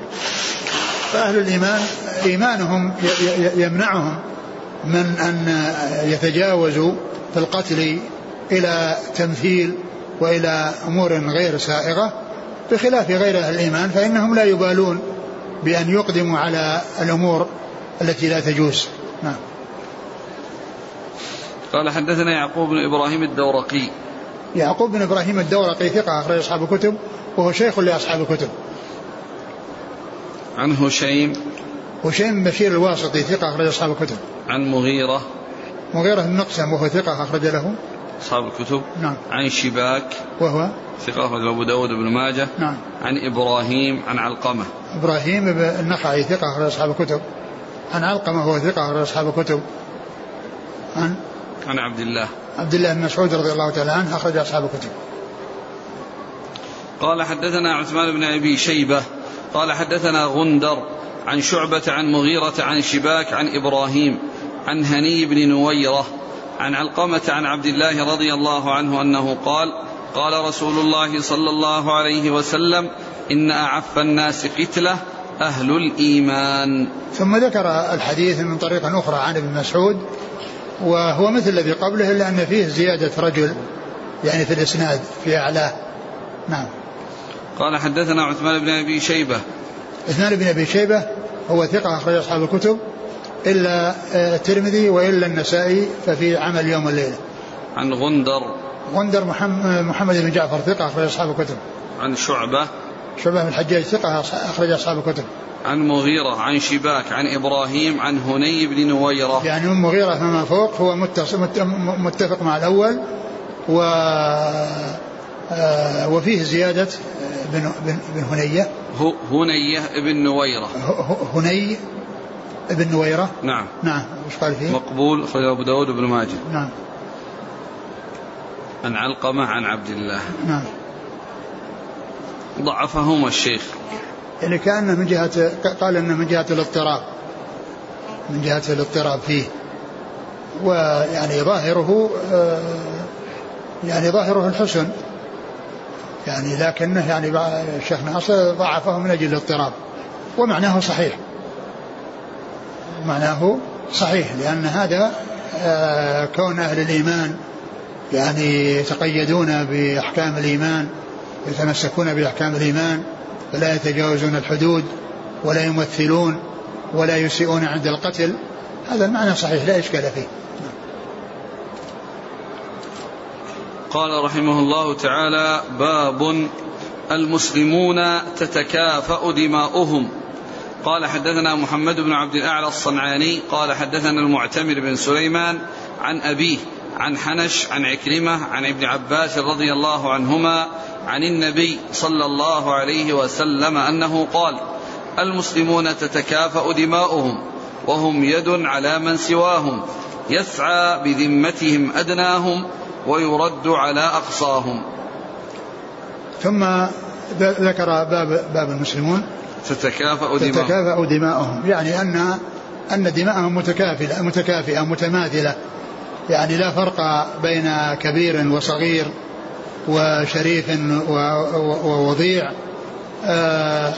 فأهل الإيمان إيمانهم يمنعهم. من أن يتجاوزوا في القتل إلى تمثيل وإلى أمور غير سائغة بخلاف غير أهل الإيمان فإنهم لا يبالون بأن يقدموا على الأمور التي لا تجوز. نعم. قال حدثنا يعقوب بن إبراهيم الدورقي. يعقوب بن إبراهيم الدورقي ثقة أخرج أصحاب الكتب وهو شيخ لأصحاب الكتب. عن هشيم. هشيم بشير الواسطي ثقة أخرج أصحاب الكتب. عن مغيرة. مغيرة بن مقسم وهو ثقة أخرج له. أصحاب الكتب. نعم. عن شباك. وهو؟ ثقة أخرج أبو داود بن ماجه. نعم. عن إبراهيم عن علقمة. إبراهيم النخعي ثقة أخرج أصحاب الكتب. عن علقمة هو ثقة أخرج أصحاب الكتب. عن؟ عن عبد الله. عبد الله بن مسعود رضي الله تعالى عنه أخرج أصحاب الكتب. قال حدثنا عثمان بن أبي شيبة. قال حدثنا غندر عن شعبة عن مغيرة عن شباك عن إبراهيم. عن هني بن نويرة عن علقمة عن عبد الله رضي الله عنه أنه قال قال رسول الله صلى الله عليه وسلم إن أعف الناس قتلة أهل الإيمان. ثم ذكر الحديث من طريق أخرى عن ابن مسعود وهو مثل الذي قبله إلا أن فيه زيادة رجل يعني في الإسناد في أعلاه. نعم. قال حدثنا عثمان بن أبي شيبة. عثمان بن أبي شيبة هو ثقة أخرج أصحاب الكتب. إلا آه، الترمذي وإلا النسائي ففي عمل يوم الليلة عن غندر. غندر محمد, محمد بن جعفر ثقة أخرج أصحاب الكتب. عن شعبة. شعبة بن الحجاج ثقة أخرج أصحاب الكتب. عن مغيرة عن شباك عن إبراهيم عن هني بن نويرة. يعني من مغيرة فما فوق هو متفق مع الأول و آه، وفيه زيادة بن, بن, بن هنية. هنية بن نويرة. هني ابن نويرة؟ نعم. نعم. وش قال فيه؟ مقبول أخرج أبو داود بن ماجه. نعم. عن علقمة عن عبد الله. نعم. ضعفهما الشيخ. يعني كأنه من جهة قال أنه من جهة الاضطراب. من جهة الاضطراب فيه. ويعني ظاهره آه، يعني ظاهره الحسن. يعني لكنه يعني الشيخ ناصر ضعفه من أجل الاضطراب. ومعناه صحيح. معناه صحيح لأن هذا آه، كون أهل الإيمان يعني يتقيدون بأحكام الإيمان يتمسكون بأحكام الإيمان فلا يتجاوزون الحدود ولا يمثلون ولا يسيئون عند القتل هذا المعنى صحيح لا إشكال فيه. قال رحمه الله تعالى باب المسلمون تتكافأ دماؤهم. قال حدثنا محمد بن عبد الأعلى الصنعاني قال حدثنا المعتمر بن سليمان عن أبيه عن حنش عن عكرمة عن ابن عباس رضي الله عنهما عن النبي صلى الله عليه وسلم أنه قال المسلمون تتكافأ دماؤهم وهم يد على من سواهم يسعى بذمتهم أدناهم ويرد على أقصاهم. ثم ذكر باب باب المسلمون. تتكافأ دماؤهم. تتكافأ دماؤهم. يعني أن أن دماءهم متكافئة متكافئة متماثلة. يعني لا فرق بين كبير وصغير وشريف ووضيع. آه،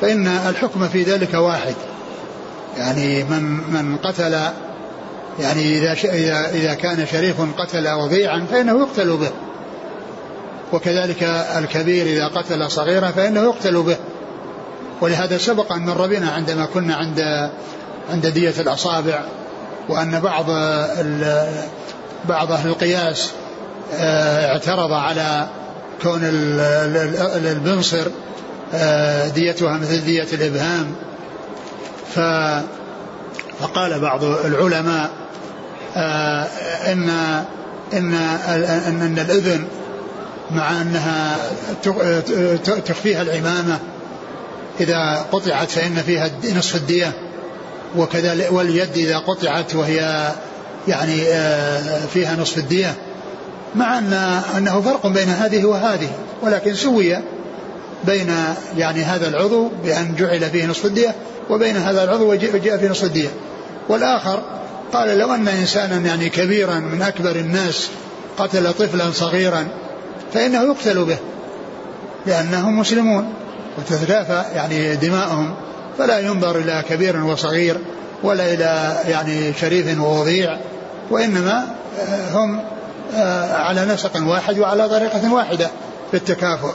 فإن الحكم في ذلك واحد. يعني من من قتل يعني إذا إذا إذا كان شريف قتل وضيعا فإنه يقتل به. وكذلك الكبير إذا قتل صغيرا فإنه يقتل به. ولهذا سبق أن مر بنا عندما كنا عند عند دية الأصابع وأن بعض بعض أهل القياس آه، اعترض على كون البنصر آه، ديتها مثل دية الإبهام. فقال بعض العلماء آه، إن إن, إن الإذن مع أنها تخفيها العمامة إذا قطعت فإن فيها نصف الدية وكذا واليد إذا قطعت وهي يعني آه، فيها نصف الدية مع أن أنه فرق بين هذه وهذه ولكن سوي بين يعني هذا العضو بأن جعل فيه نصف الدية وبين هذا العضو وجاء فيه نصف الدية. والآخر قال لو أن إنسانا يعني كبيرا من أكبر الناس قتل طفلا صغيرا فإنه يقتل به لأنهم مسلمون. وتتكافى يعني دماؤهم فلا ينظر إلى كبير وصغير ولا إلى يعني شريف ووضيع وإنما آه، هم آه، على نسق واحد وعلى طريقة واحدة في التكافؤ.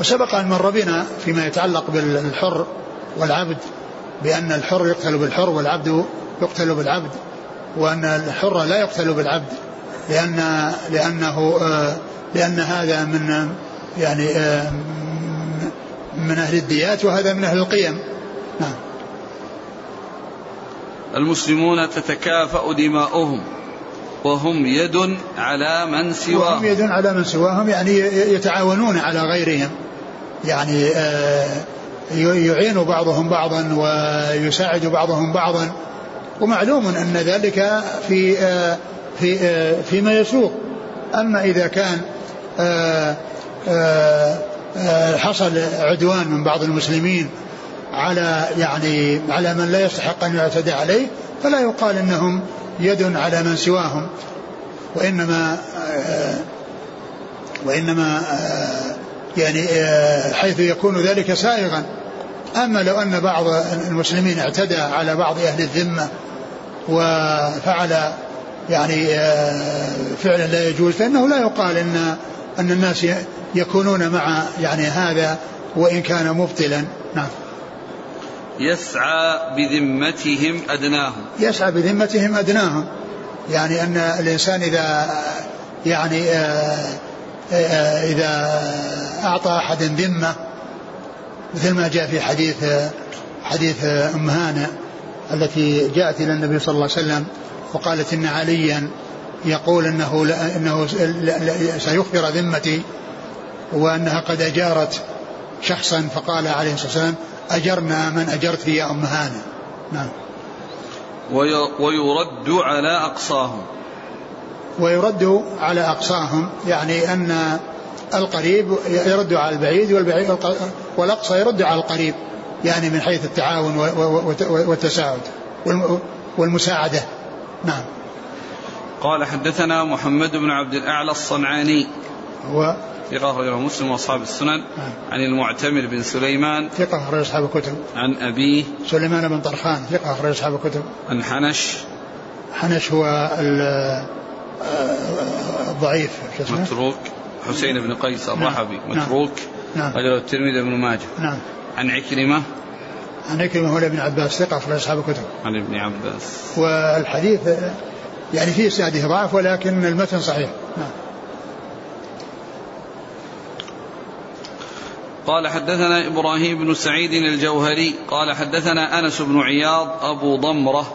وسبق أن مر بنا فيما يتعلق بالحر والعبد بأن الحر يقتل بالحر والعبد يقتل بالعبد وأن الحر لا يقتل بالعبد لأن لأنه آه، لأن هذا من يعني من أهل الديات وهذا من أهل القيم. نعم. المسلمون تتكافأ دماؤهم وهم يد على من سواهم. وهم يد على من سواهم يعني يتعاونون على غيرهم. يعني آه، يعين بعضهم بعضا ويساعد بعضهم بعضا. ومعلوم أن ذلك في آه، في آه، فيما يسوق. أما إذا كان حصل عدوان من بعض المسلمين على يعني على من لا يستحق أن يعتدى عليه فلا يقال إنهم يد على من سواهم. وإنما وإنما يعني حيث يكون ذلك سائغا. أما لو أن بعض المسلمين اعتدى على بعض أهل الذمة وفعل يعني فعلا لا يجوز فإنه لا يقال إن أن الناس يكونون مع يعني هذا وإن كان مبطلا. نعم. يسعى بذمتهم أدناهم. يسعى بذمتهم أدناهم. يعني أن الإنسان إذا يعني آه، آه، إذا أعطى أحد ذمة مثل ما جاء في حديث حديث أم هانة التي جاءت إلى النبي صلى الله عليه وسلم وقالت إن عليا يقول إنه إنه سيخبر ذمتي وأنها قد أجارت شخصا فقال عليه الصلاة والسلام أجرنا من أجرت يا أم هانة نعم. ويرد على أقصاهم. ويرد على أقصاهم يعني أن القريب يرد على البعيد والبعيد والأقصى يرد على القريب يعني من حيث التعاون والتساعد والمساعدة. نعم. قال حدثنا محمد بن عبد الأعلى الصنعاني. هو ثقة أخرجه مسلم وأصحاب السنن. نعم. عن المعتمر بن سليمان. ثقة أخرج أصحاب الكتب. عن أبيه. سليمان بن طرخان ثقة أخرج أصحاب الكتب. عن حنش. حنش هو الضعيف متروك. حسين بن قيس نعم. الرحبي. نعم. متروك. نعم. رجل الترمذي بن ماجه. نعم. عن عكرمة. عن عكرمة هو ابن عباس ثقة أخرج أصحاب الكتب. عن ابن عباس. والحديث يعني فيه سعده ضعف ولكن المتن صحيح. نعم. قال حدثنا إبراهيم بن سعيد الجوهري قال حدثنا أنس بن عياض أبو ضمرة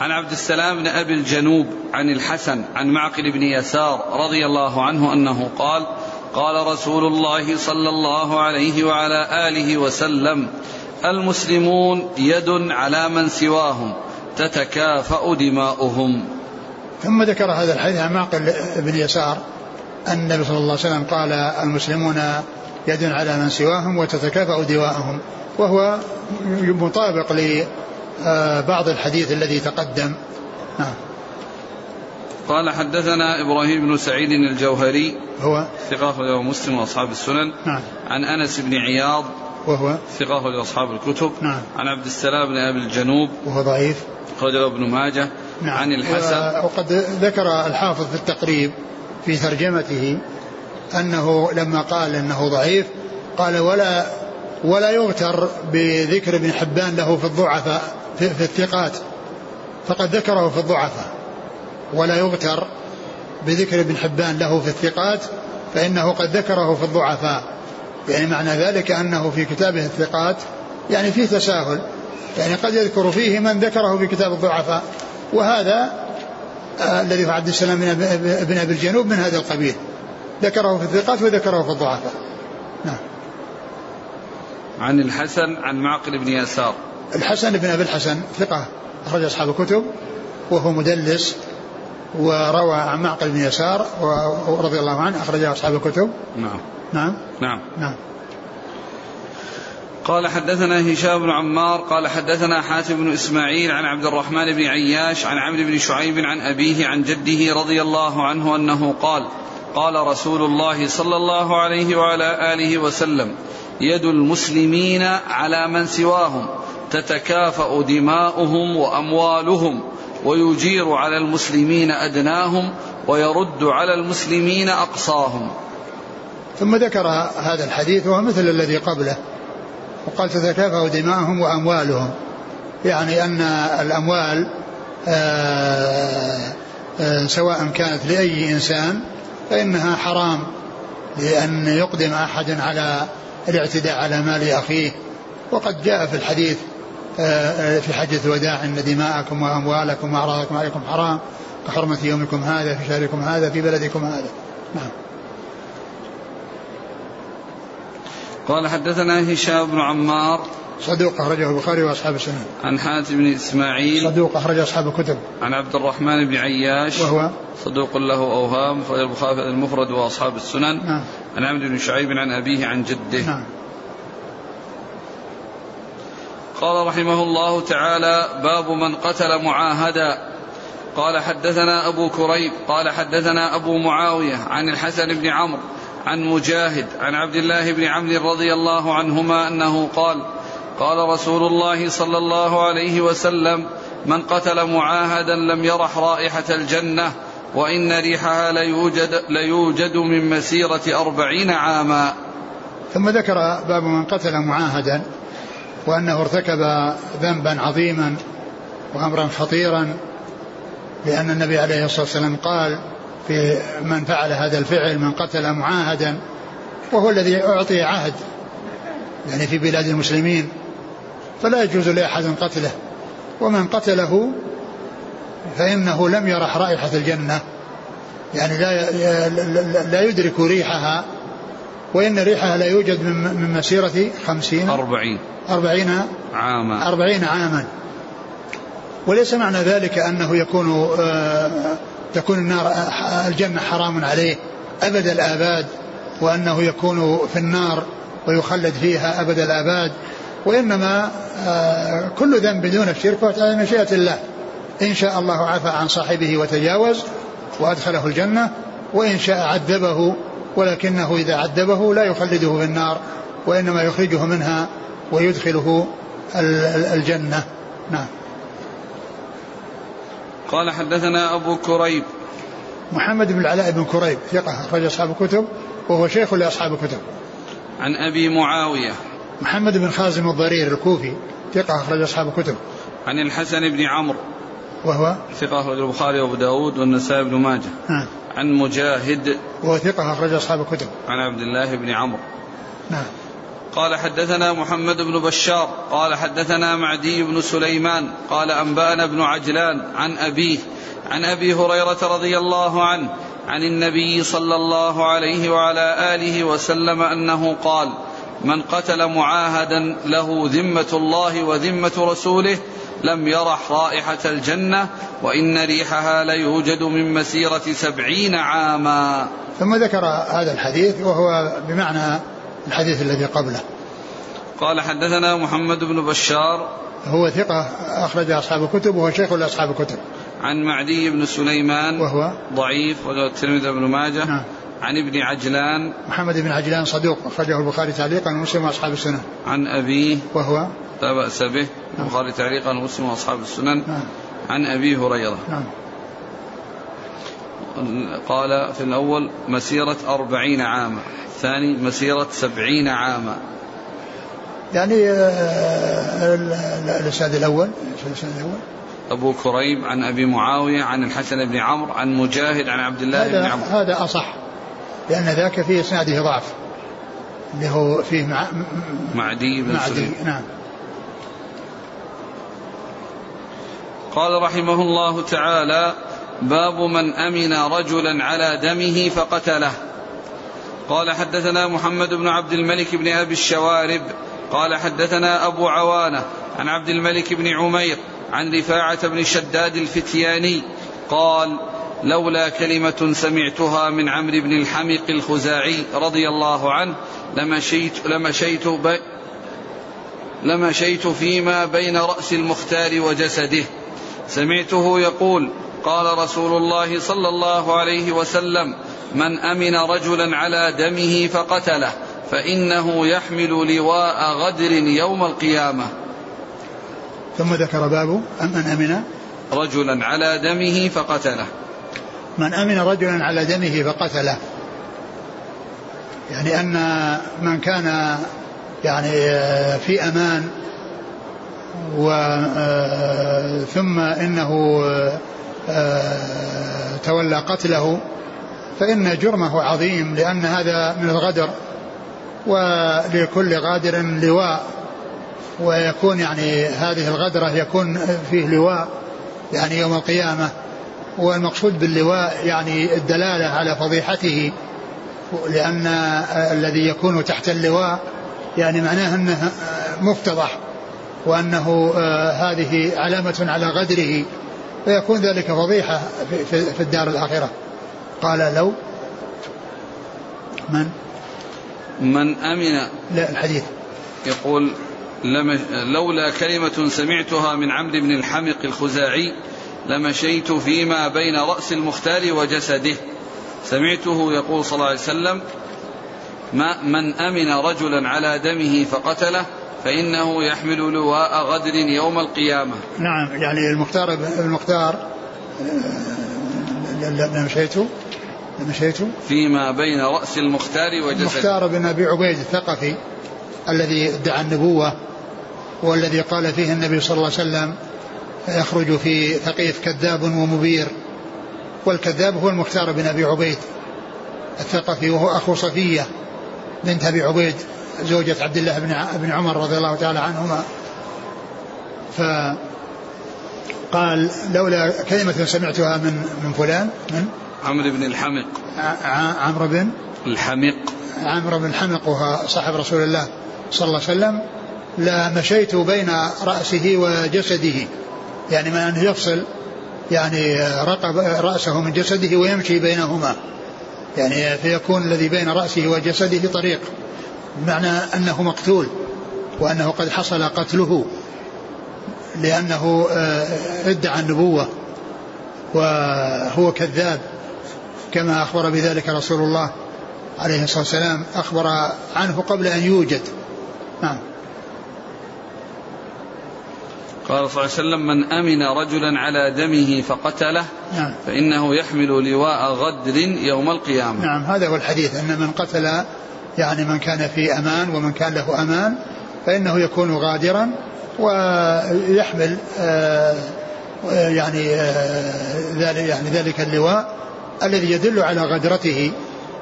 عن عبد السلام بن أبي الجنوب عن الحسن عن معقل بن يسار رضي الله عنه أنه قال قال رسول الله صلى الله عليه وعلى آله وسلم المسلمون يد على من سواهم تتكافأ دماؤهم. ثم ذكر هذا الحديث عن معقل بن يسار أن النبي صلى الله عليه وسلم قال المسلمون يد على من سواهم وتتكافأ دواءهم وهو مطابق لبعض الحديث الذي تقدم. نعم. قال حدثنا إبراهيم بن سعيد الجوهري هو؟ ثقة أخرجه مسلم وأصحاب السنن. نعم. عن أنس بن عياض وهو؟ ثقة أخرجه أصحاب الكتب. نعم. عن عبد السلام بن أبي الجنوب وهو ضعيف. أخرجه ابن ماجه. نعم. عن الحسن. وقد ذكر الحافظ في التقريب في ترجمته أنه لما قال أنه ضعيف قال ولا ولا يغتر بذكر ابن حبان له في الضعفاء في, في الثقات. فقد ذكره في الضعفاء. ولا يغتر بذكر ابن حبان له في الثقات فإنه قد ذكره في الضعفاء. يعني معنى ذلك أنه في كتابه الثقات يعني فيه تساهل. يعني قد يذكر فيه من ذكره في كتاب الضعفاء. وهذا آه الذي هو عبد السلام بن ابي الجنوب من هذا القبيل. ذكره في الثقات وذكره في الضعفاء. نعم. عن الحسن عن معقل بن يسار. الحسن بن أبي الحسن ثقة أخرج أصحاب الكتب وهو مدلس وروى عن معقل بن يسار ورضي الله عنه أخرجه أصحاب الكتب. نعم. نعم؟ نعم. نعم. قال حدثنا هشام بن عمار قال حدثنا حاتم بن إسماعيل عن عبد الرحمن بن عياش عن عمرو بن شعيب عن أبيه عن جده رضي الله عنه أنه قال قال رسول الله صلى الله عليه وعلى آله وسلم يد المسلمين على من سواهم تتكافأ دماؤهم وأموالهم ويجير على المسلمين أدناهم ويرد على المسلمين أقصاهم. ثم ذكر هذا الحديث وهو مثل الذي قبله. وقال تتكافأ دماءهم وأموالهم. يعني أن الأموال آه، آه، سواء كانت لأي إنسان فإنها حرام لأن يقدم أحد على الاعتداء على مال أخيه. وقد جاء في الحديث آه، في حجة الوداع أن دماءكم وأموالكم وأعراضكم عليكم حرام كحرمة يومكم هذا في شهركم هذا في بلدكم هذا. نعم. قال حدثنا هشام بن عمار صدوق أخرجه البخاري وأصحاب السنن. عن حاتم بن إسماعيل صدوق أخرج أصحاب الكتب. عن عبد الرحمن بن عياش وهو صدوق له أوهام أخرج البخاري المفرد وأصحاب السنن. نعم. عن عمرو بن شعيب عن أبيه عن جده. نعم. قال رحمه الله تعالى باب من قتل معاهدا قال حدثنا أبو كريب قال حدثنا أبو معاوية عن الحسن بن عمرو عن مجاهد عن عبد الله بن عمرو رضي الله عنهما أنه قال قال رسول الله صلى الله عليه وسلم من قتل معاهدا لم يرح رائحة الجنة وإن ريحها ليوجد, ليوجد من مسيرة أربعين عاما. ثم ذكر باب من قتل معاهدا وأنه ارتكب ذنبا عظيما وأمرا خطيرا لأن النبي عليه الصلاة والسلام قال في من فعل هذا الفعل من قتل معاهدا وهو الذي أعطي عهد يعني في بلاد المسلمين. فلا يجوز لأحد قتله. ومن قتله فإنه لم يرح رائحة الجنة. يعني لا لا يدرك ريحها. وإن ريحها لا يوجد من مسيرة خمسين أربعين. أربعين عاما. أربعين عاما. وليس معنى ذلك أنه يكون آه تكون النار الجنة حرام عليه أبد الآباد وأنه يكون في النار ويخلد فيها أبد الآباد. وإنما آه، كل ذنب دون الشرك فهو مشيئة الله. إن شاء الله عفى عن صاحبه وتجاوز وأدخله الجنة وإن شاء عذبه ولكنه إذا عذبه لا يخلده في النار وإنما يخرجه منها ويدخله الجنة. نعم. قال حدثنا أبو كريب. محمد بن العلاء بن كريب ثقة أخرج أصحاب الكتب وهو شيخ لأصحاب الكتب. عن أبي معاوية. محمد بن خازم الضرير الكوفي ثقة أخرج أصحاب الكتب. عن الحسن بن عمرو. وهو؟ ثقة أخرج البخاري وأبو داود والنسائي بن ماجه. نعم عن مجاهد. وهو ثقة أخرج أصحاب الكتب. عن عبد الله بن عمرو. نعم. قال حدثنا محمد بن بشار قال حدثنا معدي بن سليمان قال أنبأنا بن عجلان عن أبيه عن أبي هريرة رضي الله عنه عن النبي صلى الله عليه وعلى آله وسلم أنه قال من قتل معاهدا له ذمة الله وذمة رسوله لم يرح رائحة الجنة وإن ريحها ليوجد من مسيرة سبعين عاما. ثم ذكر هذا الحديث وهو بمعنى الحديث الذي قبله. قال حدثنا محمد بن بشار هو ثقة أخرج أصحاب الكتب وهو شيخ لأصحاب الكتب. عن معدي بن سليمان وهو؟ ضعيف وله الترمذي بن ماجه. نعم. عن ابن عجلان. محمد بن عجلان صدوق أخرجه البخاري تعليقا ومسلم وأصحاب السنن. عن أبيه. وهو؟ لا بأس به. نعم. البخاري تعليقا ومسلم وأصحاب السنن. نعم. عن أبي هريرة. نعم. قال في الأول مسيرة أربعين عاما. الثاني مسيرة سبعين عاما. يعني آه، الإسناد الأول الإسناد الأول. أبو كريب عن أبي معاوية عن الحسن بن عمرو عن مجاهد عن عبد الله بن عمرو. هذا أصح لأن ذاك في إسناده ضعف اللي هو فيه مع معدي بن معدي نعم. قال رحمه الله تعالى باب من أمن رجلا على دمه فقتله. قال حدثنا محمد بن عبد الملك بن أبي الشوارب قال حدثنا أبو عوانة عن عبد الملك بن عمير عن رفاعة بن شداد الفتياني قال لولا كلمة سمعتها من عمرو بن الحمق الخزاعي رضي الله عنه لمشيت لمشيت لمشيت فيما بين رأس المختار وجسده. سمعته يقول قال رسول الله صلى الله عليه وسلم من أمن رجلا على دمه فقتله فإنه يحمل لواء غدر يوم القيامة. ثم ذكر باب من أمن؟ رجلا على دمه فقتله. من أمن رجلا على دمه فقتله. يعني أن من كان يعني في أمان و ثم إنه تولى قتله فإن جرمه عظيم لأن هذا من الغدر ولكل غادر لواء ويكون يعني هذه الغدرة يكون فيه لواء يعني يوم القيامة والمقصود باللواء يعني الدلالة على فضيحته لأن الذي يكون تحت اللواء يعني معناه أنه مفتضح وأنه هذه علامة على غدره فيكون ذلك فضيحة في الدار الآخرة. قال لو من؟ من أمن لا الحديث. يقول لولا كلمة سمعتها من عمرو بن الحمق الخزاعي لمشيت فيما بين رأس المختار وجسده. سمعته يقول صلى الله عليه وسلم ما من أمن رجلا على دمه فقتله فإنه يحمل لواء غدر يوم القيامة. نعم يعني المختار المختار مشيت مشيت فيما بين رأس المختار وجسده. المختار بن أبي عبيد الثقفي الذي ادعى النبوة والذي قال فيه النبي صلى الله عليه وسلم يخرج في ثقيف كذاب ومبير. والكذاب هو المختار بن أبي عبيد الثقفي وهو أخو صفية بنت أبي عبيد زوجة عبد الله بن عمر رضي الله تعالى عنهما. فقال لولا كلمة سمعتها من من فلان من عمرو بن الحمق عمرو بن الحمق عمرو بن الحمق وهو صاحب رسول الله صلى الله عليه وسلم لمشيت بين رأسه وجسده. يعني ما أنه يفصل يعني رقب رأسه من جسده ويمشي بينهما. يعني فيكون الذي بين رأسه وجسده طريق. بمعنى أنه مقتول وأنه قد حصل قتله لأنه ادعى النبوة وهو كذاب. كما أخبر بذلك رسول الله عليه الصلاة والسلام أخبر عنه قبل أن يوجد. نعم. قال صلى الله عليه وسلم من أمن رجلا على دمه فقتله نعم. فإنه يحمل لواء غدر يوم القيامة. نعم هذا هو الحديث أن من قتل يعني من كان في أمان ومن كان له أمان فإنه يكون غادرا ويحمل آه يعني آه ذلك يعني ذلك اللواء. الذي يدل على غدرته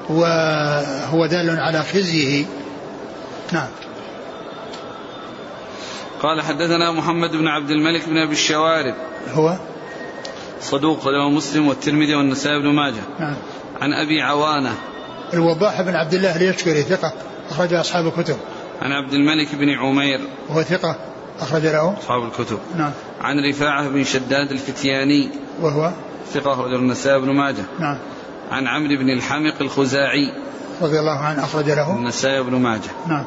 وهو دال على خزيه. نعم. قال حدثنا محمد بن عبد الملك بن أبي الشوارب. هو؟ صدوق رواه مسلم والترمذي والنسائي بن ماجه. نعم. عن أبي عوانة. الوضاح بن عبد الله اليشكري ثقة أخرج أصحاب الكتب. عن عبد الملك بن عمير. وهو ثقة أخرج له. أصحاب الكتب. نعم. عن رفاعة بن شداد الفتياني. وهو؟ ثقة اخرج النسائي بن ماجه. نعم. عن عمرو بن الحمق الخزاعي. رضي الله عنه أخرج له. النسائي بن ماجه. نعم.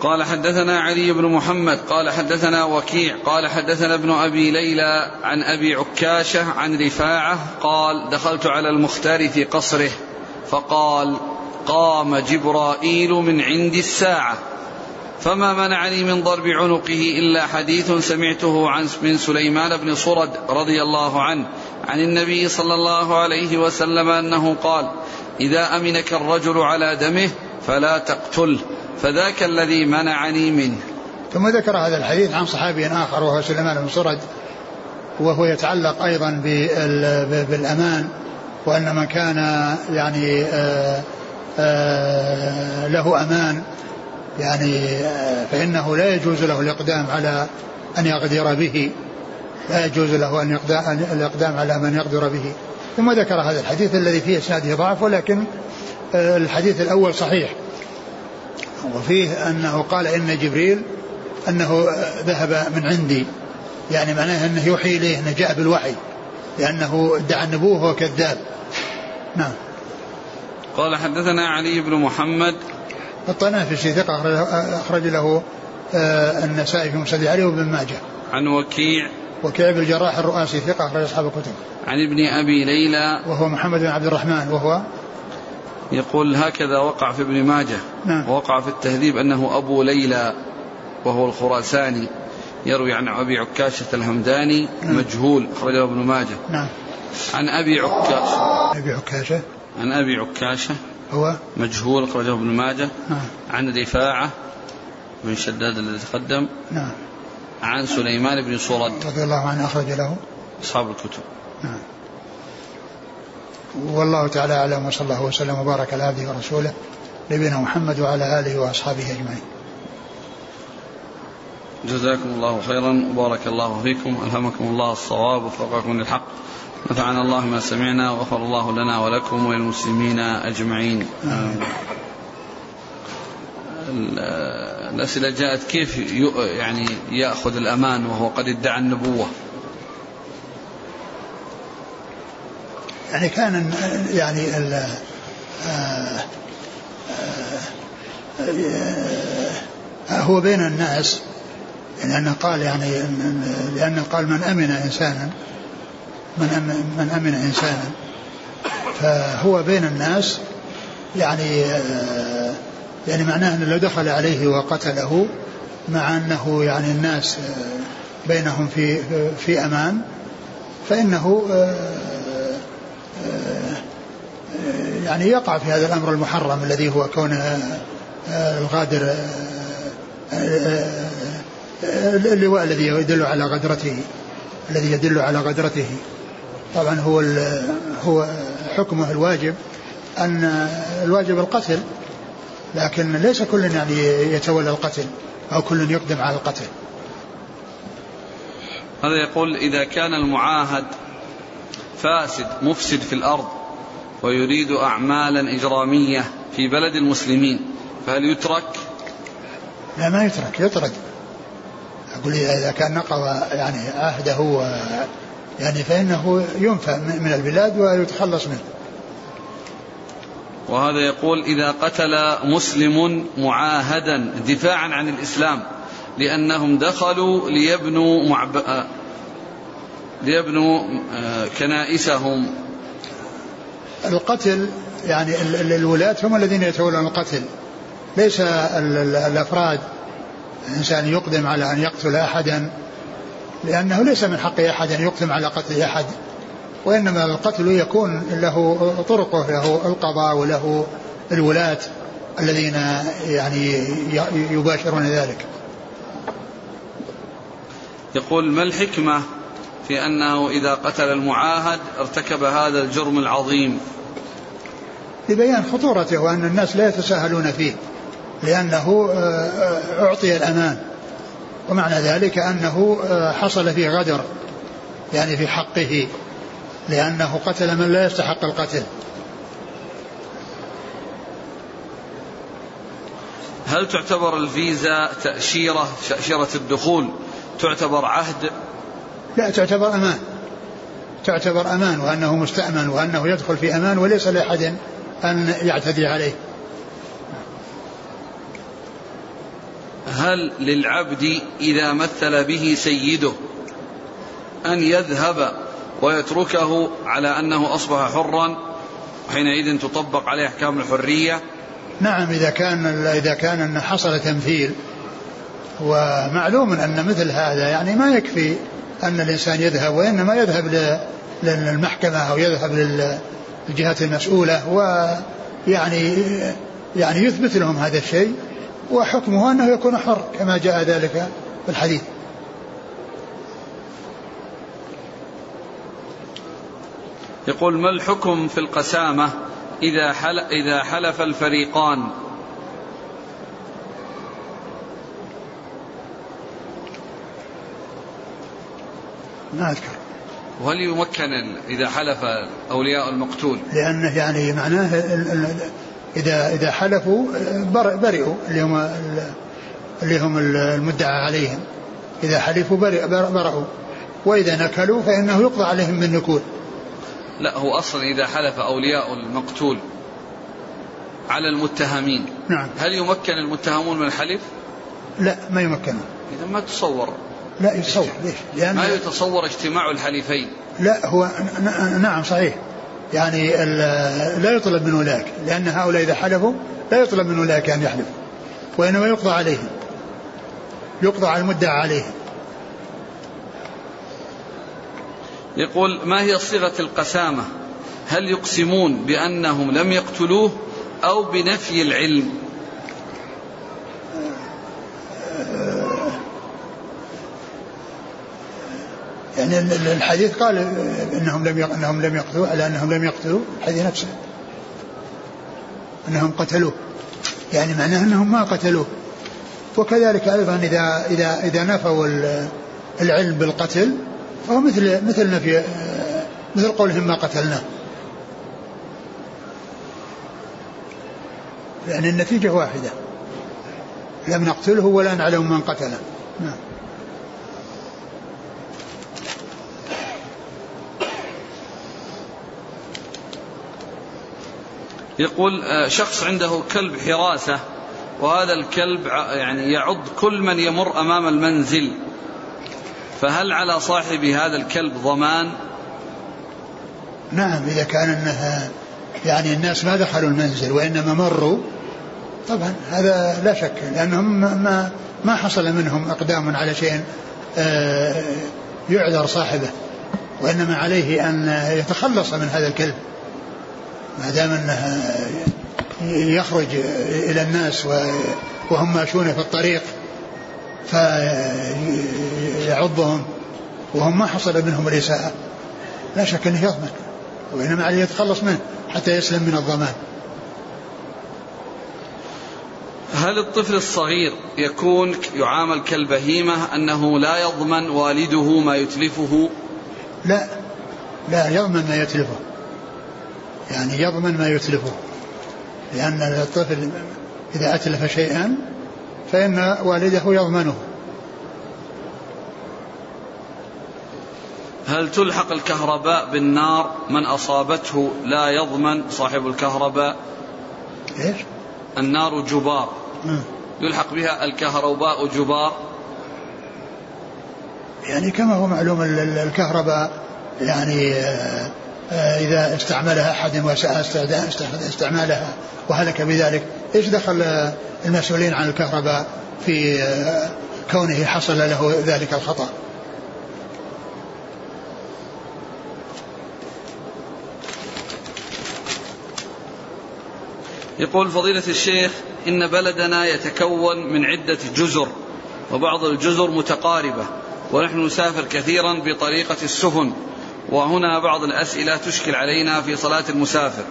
قال حدثنا علي بن محمد قال حدثنا وكيع قال حدثنا ابن أبي ليلى عن أبي عكاشة عن رفاعة قال دخلت على المختار في قصره فقال قام جبرائيل من عند الساعة. فما منعني من ضرب عنقه إلا حديث سمعته عن من سليمان بن صرد رضي الله عنه عن النبي صلى الله عليه وسلم أنه قال إذا أمنك الرجل على دمه فلا تقتله فذاك الذي منعني منه. ثم ذكر هذا الحديث عن صحابي آخر وهو سليمان بن صرد وهو يتعلق أيضا بالأمان وأن من كان يعني آآ آآ له أمان يعني فإنه لا يجوز له الإقدام على أن يقدر به. لا يجوز له أن الإقدام على من يقدر به. ثم ذكر هذا الحديث الذي فيه إسناده ضعف ولكن آه، الحديث الأول صحيح. وفيه أنه قال إن جبريل أنه ذهب من عندي. يعني معناه أنه يوحي إليه أنه جاء بالوحي. لأنه ادعى النبوة وهو كذاب. نعم. قال حدثنا علي بن محمد الطنافسي ثقة أخرج له آه، النسائي في مسجد علي وابن ماجه. عن وكيع وكيع بن الجراح الرؤاسي ثقة أخرج أصحاب الكتب. عن ابن أبي ليلى وهو محمد بن عبد الرحمن وهو يقول هكذا وقع في ابن ماجه نعم. ووقع في التهذيب أنه أبو ليلى وهو الخراساني يروي عن أبي عكاشة الهمداني نعم. مجهول أخرجه ابن ماجه نعم عن أبي عكاشة أبي عكاشة عن أبي عكاشة هو مجهول أخرجه ابن ماجه. نعم. عن رفاعة بن شداد الذي تقدم. نعم. عن سليمان بن صرد رضي الله عنه أخرج له. أصحاب الكتب. نعم. والله تعالى أعلم وصلى الله وسلم وبارك على عبده ورسوله نبينا محمد وعلى آله وأصحابه أجمعين. جزاكم الله خيرا وبارك الله فيكم ألهمكم الله الصواب وفقكم للحق. نفعنا الله ما سمعنا وغفر الله لنا ولكم وللمسلمين أجمعين. الأسئلة جاءت كيف يعني يأخذ الأمان وهو قد ادعى النبوة؟ يعني كان يعني ال آه، آه، هو بين الناس لأنه قال يعني لأنه قال من أمن إنسانا من أمن, من أمن إنسانا فهو بين الناس يعني آه، يعني معناه أنه لو دخل عليه وقتله مع أنه يعني الناس آه، بينهم في في أمان فإنه آه، يعني يقع في هذا الأمر المحرم الذي هو كون الغادر اللواء الذي يدل على غدرته الذي يدل على غدرته. طبعا هو هو حكمه الواجب أن الواجب القتل لكن ليس كل يعني يتولى القتل أو كل يقدم على القتل هذا يقول إذا كان المعاهد فاسد مفسد في الأرض ويريد اعمالا إجرامية في بلد المسلمين فهل يترك؟ لا ما يترك يطرد أقول إذا كان نقض يعني عهده يعني فإنه ينفى من البلاد ويتخلص منه. وهذا يقول إذا قتل مسلم معاهدا دفاعا عن الإسلام لأنهم دخلوا ليبنوا معب... آه، ليبنوا آه، كنائسهم. القتل يعني الولاة هم الذين يتولون القتل. ليس الأفراد الإنسان يقدم على أن يقتل أحدا لأنه ليس من حق أحد أن يقدم على قتل أحد وإنما القتل يكون له طرقه له القضاء وله الولاة الذين يعني يباشرون ذلك. يقول ما الحكمة في أنه إذا قتل المعاهد ارتكب هذا الجرم العظيم؟ لبيان خطورته وأن الناس لا يتساهلون فيه لأنه آه، آه، أعطي الأمان. ومعنى ذلك أنه آه، حصل فيه غدر يعني في حقه لأنه قتل من لا يستحق القتل. هل تعتبر الفيزا تأشيرة تأشيرة الدخول؟ تعتبر عهد؟ لا تعتبر أمان. تعتبر أمان وأنه مستأمن وأنه يدخل في أمان وليس لأحد أن يعتدي عليه. هل للعبد إذا مثل به سيده أن يذهب ويتركه على أنه أصبح حرا حينئذ تطبق عليه أحكام الحرية؟ نعم إذا كان إذا كان أن حصل تمثيل ومعلوم أن مثل هذا يعني ما يكفي أن الإنسان يذهب وإنما يذهب للمحكمة أو يذهب للجهات المسؤولة ويعني يعني يثبت لهم هذا الشيء. وحكمه أنه يكون حر كما جاء ذلك في الحديث. يقول ما الحكم في القسامة إذا حل إذا حلف الفريقان؟ ما أذكر. وهل يمكن إذا حلف أولياء المقتول؟ لأنه يعني معناه إذا إذا حلفوا برئوا اللي هم اللي هم المدعى عليهم. إذا حلفوا برئوا وإذا نكلوا فإنه يقضى عليهم بالنكول. لا هو أصلا إذا حلف أولياء المقتول على المتهمين. نعم. هل يمكن المتهمون من الحلف؟ لا ما يمكنون إذا ما تصور. لا يتصور. ليش؟ لأن ما يتصور اجتماع الحليفين. لا هو نعم صحيح. يعني لا يطلب من أولئك لأن هؤلاء إذا حلفوا لا يطلب من أولئك أن يحلفوا وإنما يقضى عليهم يقضى على المدعى عليهم. يقول ما هي صيغة القسامة؟ هل يقسمون بأنهم لم يقتلوه أو بنفي العلم؟ يعني الحديث قال إنهم لم إنهم لم يقتلوا على إنهم لم يقتلوا الحديث نفسه. إنهم قتلوه. يعني معناه إنهم ما قتلوه. وكذلك أيضا اذا اذا إذا نفوا العلم بالقتل فهو مثل مثل نفي مثل قولهم ما قتلناه. يعني النتيجة واحدة. لم نقتله ولا نعلم من قتله. نعم. يقول آه، شخص عنده كلب حراسة وهذا الكلب يعني يعض كل من يمر أمام المنزل. فهل على صاحب هذا الكلب ضمان؟ نعم إذا كان أنها يعني الناس ما دخلوا المنزل وإنما مروا طبعا هذا لا شك لأنهم ما ما حصل منهم إقدام على شيء آه، يعذر صاحبه وإنما عليه أن يتخلص من هذا الكلب. ما دام أنه يخرج إلى الناس وهم ماشون في الطريق فيعضهم وهم ما حصل منهم الإساءة. لا شك أنه يضمن وإنما عليه يتخلص منه حتى يسلم من الضمان. هل الطفل الصغير يكون يعامل كالبهيمة أنه لا يضمن والده ما يتلفه؟ لا لا يضمن ما يتلفه. يعني يضمن ما يتلفه. لأن الطفل إذا أتلف شيئا فإن والده يضمنه. هل تلحق الكهرباء بالنار؟ من أصابته لا يضمن صاحب الكهرباء. إيش؟ النار جبار. يلحق بها الكهرباء جبار؟ يعني كما هو معلوم الكهرباء يعني آه، آه، إذا استعملها أحد وساء استعمالها. وهلك بذلك. إيش دخل المسؤولين عن الكهرباء في آه، كونه حصل له ذلك الخطأ؟ يقول فضيلة الشيخ إن بلدنا يتكون من عدة جزر وبعض الجزر متقاربة ونحن نسافر كثيرا بطريقة السفن. وهنا بعض الأسئلة تشكل علينا في صلاة المسافر.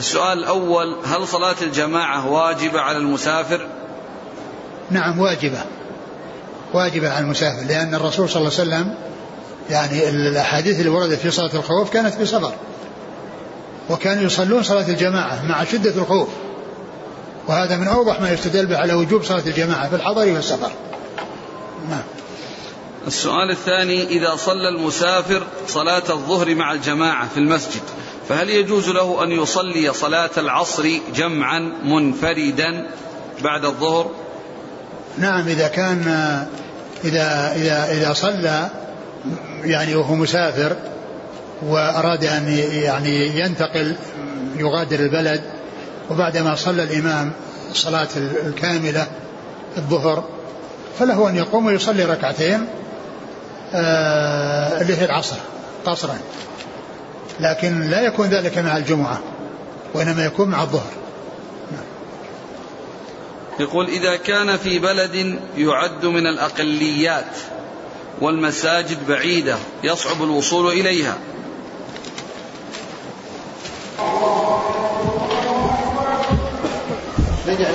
السؤال الأول هل صلاة الجماعة واجبة على المسافر؟ نعم واجبة. واجبة على المسافر لأن الرسول صلى الله عليه وسلم يعني الأحاديث اللي وردت في صلاة الخوف كانت في سفر وكانوا يصلون صلاة الجماعة مع شدة الخوف. وهذا من أوضح ما يستدل به على وجوب صلاة الجماعة في الحضر والسفر. نعم. السؤال الثاني إذا صلى المسافر صلاة الظهر مع الجماعة في المسجد فهل يجوز له أن يصلي صلاة العصر جمعا منفردا بعد الظهر؟ نعم إذا كان إذا إذا إذا صلى يعني وهو مسافر وأراد أن يعني ينتقل يغادر البلد وبعدما صلى الإمام الصلاة الكاملة الظهر فله أن يقوم ويصلي ركعتين آه، اللي هي العصر قصرا لكن لا يكون ذلك مع الجمعة وإنما يكون مع الظهر. نعم. يقول إذا كان في بلد يعد من الأقليات والمساجد بعيدة يصعب الوصول إليها. نجعل